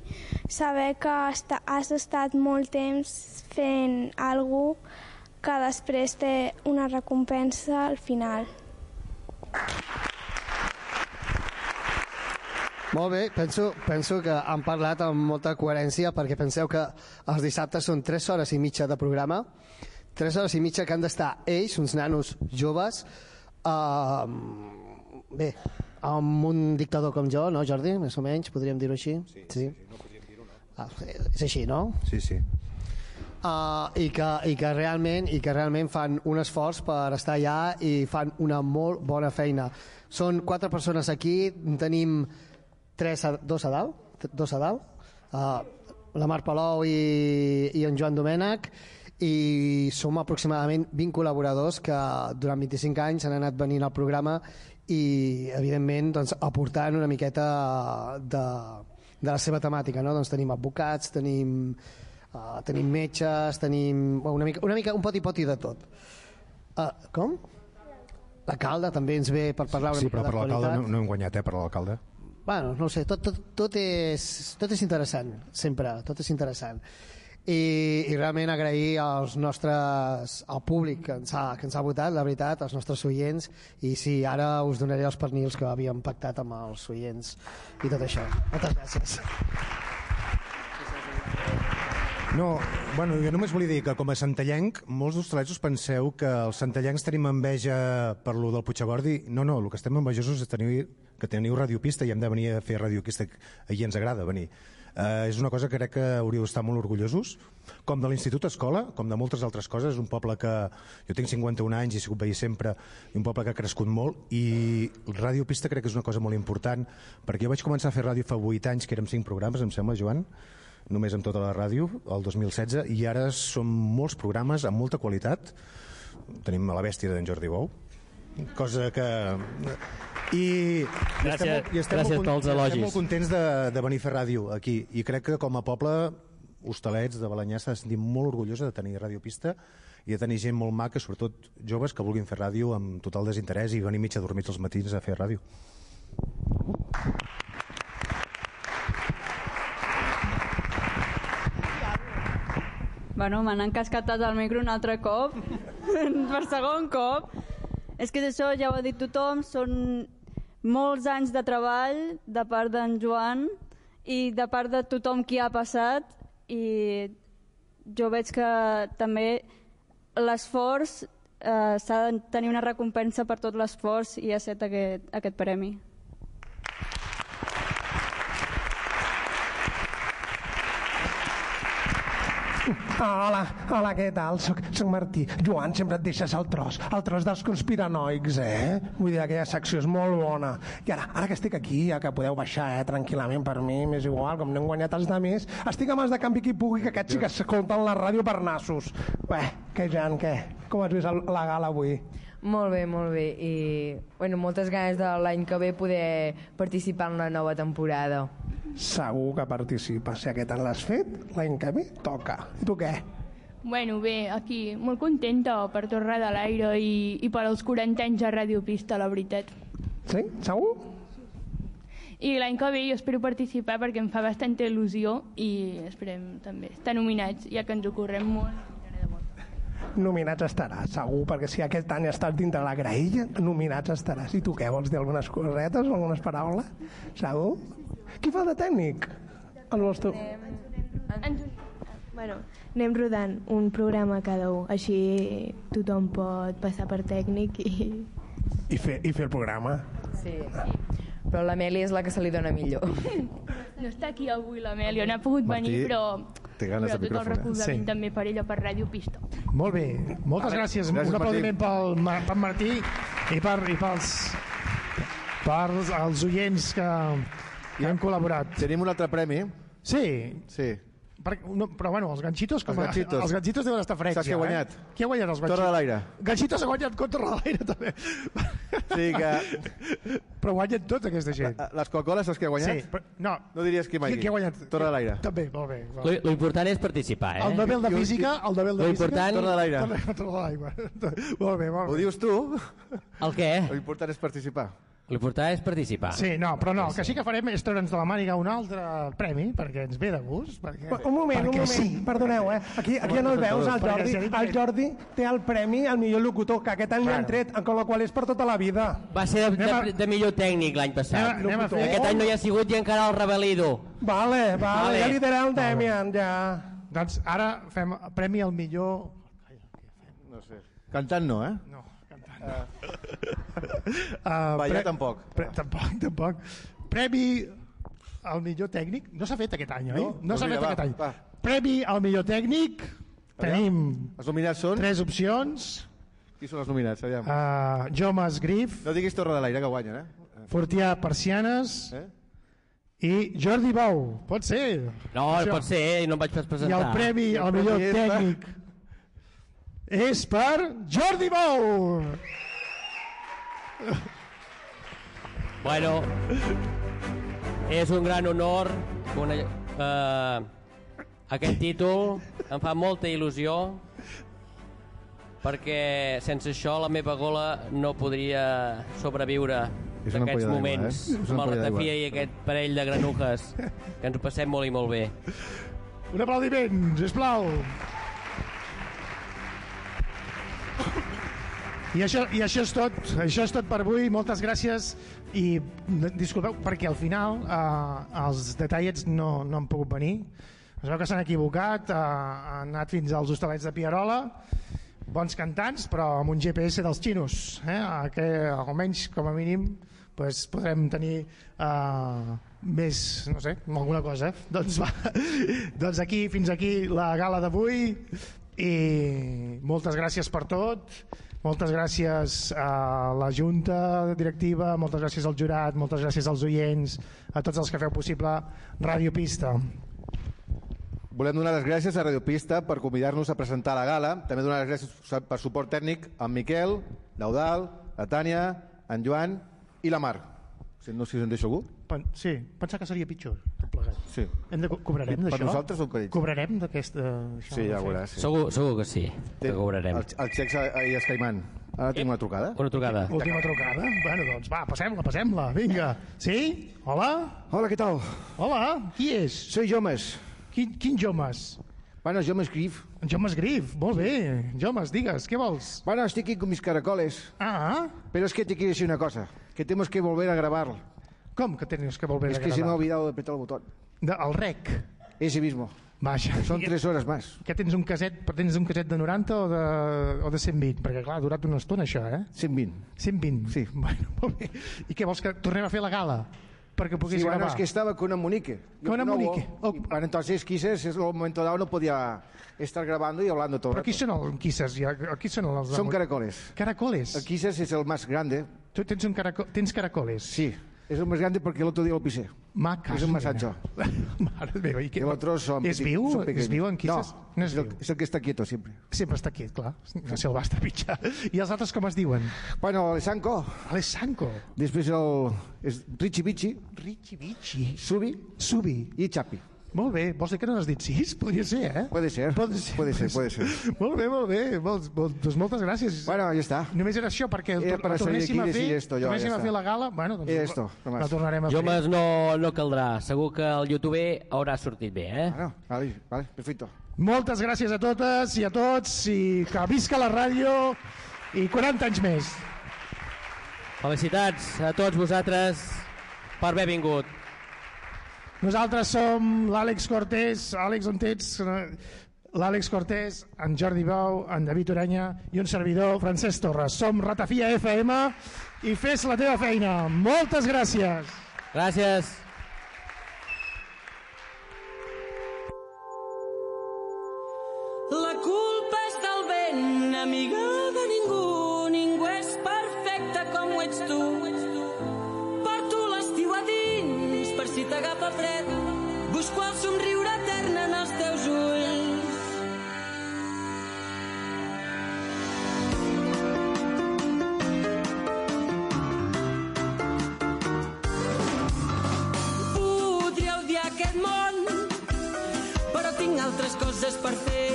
saber que has estat molt temps fent alguna que després té una recompensa al final. Molt bé, penso, penso que han parlat amb molta coherència perquè penseu que els dissabtes són 3 hores i mitja de programa, 3 hores i mitja que han d'estar ells, uns nanos joves, uh, bé, amb un dictador com jo, no Jordi? Més o menys, podríem dir-ho així? Sí, sí. sí, no podríem dir-ho ah, És així, no? Sí, sí. Uh, i, que, i, que realment, i que realment fan un esforç per estar allà i fan una molt bona feina. Són quatre persones aquí, tenim tres a, dos a dalt, dos a dalt, uh, la Mar Palou i, i en Joan Domènech, i som aproximadament 20 col·laboradors que durant 25 anys han anat venint al programa i evidentment doncs, aportant una miqueta de, de la seva temàtica no? doncs tenim advocats, tenim Uh, tenim metges, tenim una, mica, una mica un poti-poti de tot. Uh, com? L'alcalde també ens ve per parlar una Sí, mica però per l'alcalde no, no hem guanyat, eh, per l'alcalde. Bueno, no sé, tot, tot, tot, és, tot és interessant, sempre, tot és interessant. I, i realment agrair als nostres, al públic que ens, ha, que ens ha votat, la veritat, als nostres oients, i sí, ara us donaré els pernils que havíem pactat amb els oients i tot això. Moltes gràcies. No, bueno, jo només volia dir que com a santallenc, molts d'hostalets us penseu que els santallencs tenim enveja per lo del Puigagordi. No, no, el que estem envejosos és tenir, que teniu radiopista i hem de venir a fer radiopista i ens agrada venir. Uh, és una cosa que crec que hauríeu d'estar molt orgullosos, com de l'Institut Escola, com de moltes altres coses, és un poble que jo tinc 51 anys i he sigut veí sempre, un poble que ha crescut molt, i Ràdio Pista crec que és una cosa molt important, perquè jo vaig començar a fer ràdio fa 8 anys, que érem 5 programes, em sembla, Joan, només amb tota la ràdio, el 2016, i ara són molts programes amb molta qualitat. Tenim a la bèstia d'en Jordi Bou, cosa que... I, Gràcies- estem molt, i estem gràcies molt, pels estem elogis. molt contents de, de venir a fer ràdio aquí i crec que com a poble hostalets de Balanyà s'ha de sentir molt orgullosa de tenir radiopista i de tenir gent molt maca, sobretot joves que vulguin fer ràdio amb total desinterès i venir mig adormits els matins a fer ràdio. Bueno, m'han encascatat el micro un altre cop, per segon cop. És que això, ja ho ha dit tothom, són molts anys de treball de part d'en Joan i de part de tothom qui ha passat i jo veig que també l'esforç eh, s'ha de tenir una recompensa per tot l'esforç i ha set aquest, aquest premi. Hola, hola, què tal? Soc, soc Martí. Joan, sempre et deixes el tros, el tros dels conspiranoics, eh? Vull dir, aquella secció és molt bona. I ara, ara que estic aquí, ja que podeu baixar, eh, tranquil·lament per mi, m'és igual, com no hem guanyat els de més, estic a mans de canvi qui pugui, que aquests sí que escolten la ràdio per nassos. Bé, què, Jan, què? Com has vist la gala avui? Molt bé, molt bé. I bueno, moltes ganes de l'any que ve poder participar en la nova temporada. Segur que participes. Si aquest any l'has fet, l'any que ve toca. I tu què? Bueno, bé, aquí molt contenta per tornar de l'aire i, i per als 40 anys de Ràdio Pista, la veritat. Sí? Segur? I l'any que ve jo espero participar perquè em fa bastanta il·lusió i esperem també estar nominats, ja que ens ho correm molt. Nominats estaràs, segur, perquè si aquest any estàs dintre la graella, nominats estaràs. I tu què, vols dir algunes cosetes, algunes paraules? Segur? Qui fa de tècnic? El vols tu? Bueno, anem rodant un programa cada un, així tothom pot passar per tècnic i... I fer, I fer el programa. Sí. Però l'Amèlia és la que se li dona millor. No està aquí avui l'Amèlia, no ha pogut Martí, venir, però, té ganes però de tot el micròfon, eh? recolzament Sí. també per ella, per Ràdio Pista. Molt bé, moltes Vale. gràcies. Gràcies, Un aplaudiment pel, pel Martí i, per, i pels, pels els oients que hi han col·laborat. Tenim un altre premi. Sí. Sí. Per, no, però bueno, els ganxitos, com Els ganxitos. els ganxitos deuen estar freds. Saps qui ha ja, guanyat? Eh? Qui ha guanyat els ganxitos? Torre de l'Aire. Ganxitos ha guanyat contra de l'aire també. Sí, que... Però guanyen tot aquesta gent. Les Coca-Coles, saps qui ha guanyat? Sí, però, no. No diries qui mai. Qui, qui ha guanyat? Torre de l'Aire. També, molt bé. Lo, lo important és participar, eh? El Nobel de Física, el Nobel de Lo Física... important- Torre de l'Aire. Torre de l'aigua. molt bé, molt Ho bé. dius tu? El què? L'important és participar. L'important és participar. Sí, no, però no, el que sí que farem és treure'ns de la màniga un altre premi, perquè ens ve de gust. Perquè, Un moment, un perquè moment, Sí. perdoneu, eh? Aquí, aquí no el veus, el Jordi. El Jordi té el premi al millor locutor, que aquest any Bueno. tret, amb la qual és per tota la vida. Va ser de, de, de millor tècnic l'any passat. Anem anem a fer- Aquest any no hi ha sigut i encara el Rebelido. Vale, vale, Vale. ja li dirà el Demian, ja. Doncs ara fem premi al millor... No sé. Cantant no, eh? No. Uh, Ballar tampoc. Pre, tampoc, tampoc. Premi al millor tècnic. No s'ha fet aquest any, oi? No? No s'ha fet vinga, aquest va, any. va. Premi al millor tècnic. Tenim Els nominats són? tres opcions. Qui són els nominats? Aviam. Uh, Jomas Grif, No diguis Torre de l'Aire, que guanyen, eh? Fortià Persianes Eh? i Jordi Bou. Pot ser. No, Això. pot ser, i no em vaig pas I presentar. el premi I el al millor premi és per- tècnic és per Jordi Bou. Bueno, és un gran honor una, eh, aquest títol em fa molta il·lusió perquè sense això la meva gola no podria sobreviure És una d'aquests moments eh? Amb el ratafia i aquest parell de granujes que ens ho passem molt i molt bé Un aplaudiment, sisplau. I això, I això és tot, això és tot per avui, moltes gràcies. I disculpeu perquè al final eh, els detallets no, no han pogut venir. Es veu que s'han equivocat, eh, han anat fins als hostalets de Pierola, bons cantants, però amb un GPS dels xinos, eh? que almenys, com a mínim, pues, podrem tenir eh, més, no sé, alguna cosa. Doncs, va, doncs aquí, fins aquí la gala d'avui i moltes gràcies per tot moltes gràcies a la Junta Directiva, moltes gràcies al jurat, moltes gràcies als oients, a tots els que feu possible Ràdio Pista. Volem donar les gràcies a Radio Pista per convidar-nos a presentar la gala. També donar les gràcies per suport tècnic a Miquel, l'Eudal, la Tània, en Joan i la Mar. No sé si en deixo algú. Pen sí, pensar que seria pitjor. tot plegat. Sí. Hem de, co- cobrarem Per d'això? nosaltres o per ells? Cobrarem d'aquesta... Sí, de ja veuràs. Sí. Segur, segur que sí, que cobrarem. El, el ahir a Escaimant. Ara tinc una trucada. Una trucada. Última trucada? Bueno, doncs va, passem-la, passem-la, vinga. Sí? Hola? Hola, què tal? Hola, qui és? Soy Jomes. Quin, quin Jomes? Bueno, Jomes Grif. Jomes Grif, molt bé. Jomes, digues, què vols? Bueno, estoy aquí con mis caracoles. Ah. Pero es que te quiero decir una cosa. Que tenemos que volver a grabar. ¿Cómo que tenemos que volver es a que se me ha grabar? olvidado de apretar el botón. De, el rec. Ese mismo. Vaja. Son tres horas más. Què tens un caset, tens un caset de 90 o de, o de 120? Perquè clar, ha durat una estona això, eh? 120. 120? Sí. Bueno, molt bé. I què vols que tornem a fer la gala? Perquè puguis Sí, bueno, gravar? es que estaba con una Monique. Yo Con una Monique. y para entonces quizás en un momento dado no podía estar grabando y hablando todo el Però qui són els quisses? Ja, qui són els... Son caracoles. Caracoles? El quizás es el más grande. Tu tens, un caraco tens caracoles? Sí, es el más grande porque el otro día lo pisé. Maca. El más ancho. Mare meva, i què? El otro son És viu? son És viu en quisses? No, no és, es, el, es el que está quieto siempre. Sempre està aquí, clar. Si el vas trepitjar. I els altres com es diuen? Bueno, Alessanco. Alessanco. Després el, és Richie Bichi. Richie Bichi. Subi. Subi. I Chapi. Molt bé. Vols dir que no n'has dit sis? Podria ser, eh? Puede ser. Puede ser. Puede ser, puede ser. Molt bé, molt bé. Molt, molt, doncs moltes gràcies. Bueno, ya está. Només era això, perquè Era la para salir tornéssim aquí a fer, esto, yo, tornéssim ya a fer la gala, bueno, doncs Era esto, la, nomás. la tornarem a fer. Jomes no, no caldrà. Segur que el youtuber haurà sortit bé, eh? Bueno, vale, vale, perfecto. Moltes gràcies a totes i a tots i que visca la ràdio i 40 anys més. Felicitats a tots vosaltres per haver vingut. Nosaltres som l'Àlex Cortés, Àlex, on ets? L'Àlex Cortés, en Jordi Bou, en David Oranya i un servidor, Francesc Torres. Som Ratafia FM i fes la teva feina. Moltes gràcies. Gràcies. Coses per fer.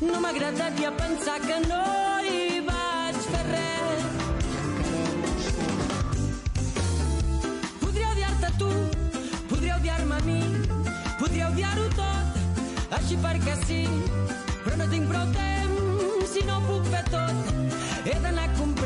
No m'agradaria pensar que no hi vaig fer res. Podria odiar-te tu, podria odiar-me a mi, podria odiar-ho tot, així perquè sí, però no tinc prou temps i no ho puc fer tot. He d'anar a comprar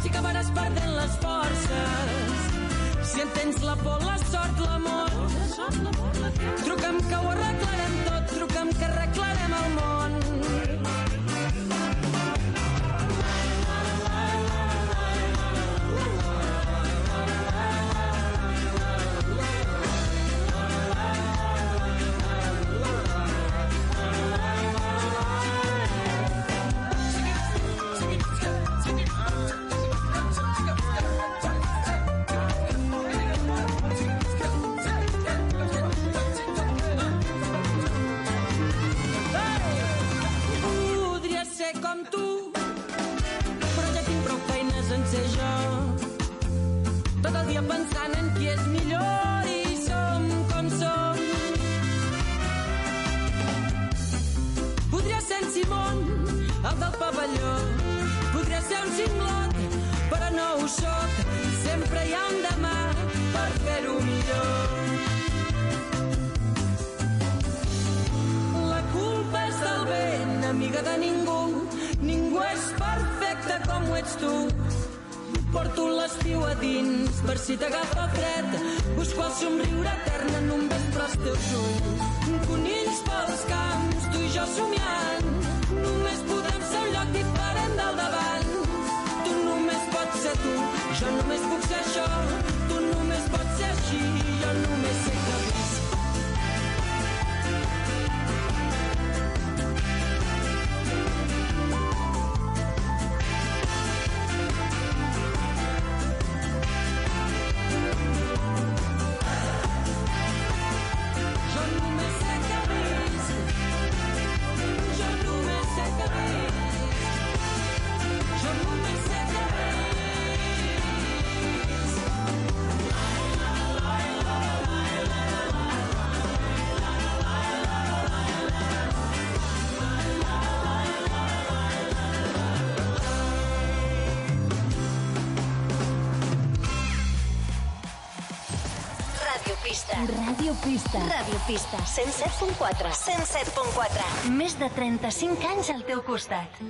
sí que acabaràs perdent les forces. Si entens la por, la sort, l'amor, truca'm que ho arreglarem tot, truca'm que arreglarem el món. Autopista. 107.4 107.4 Més de 35 anys al teu costat.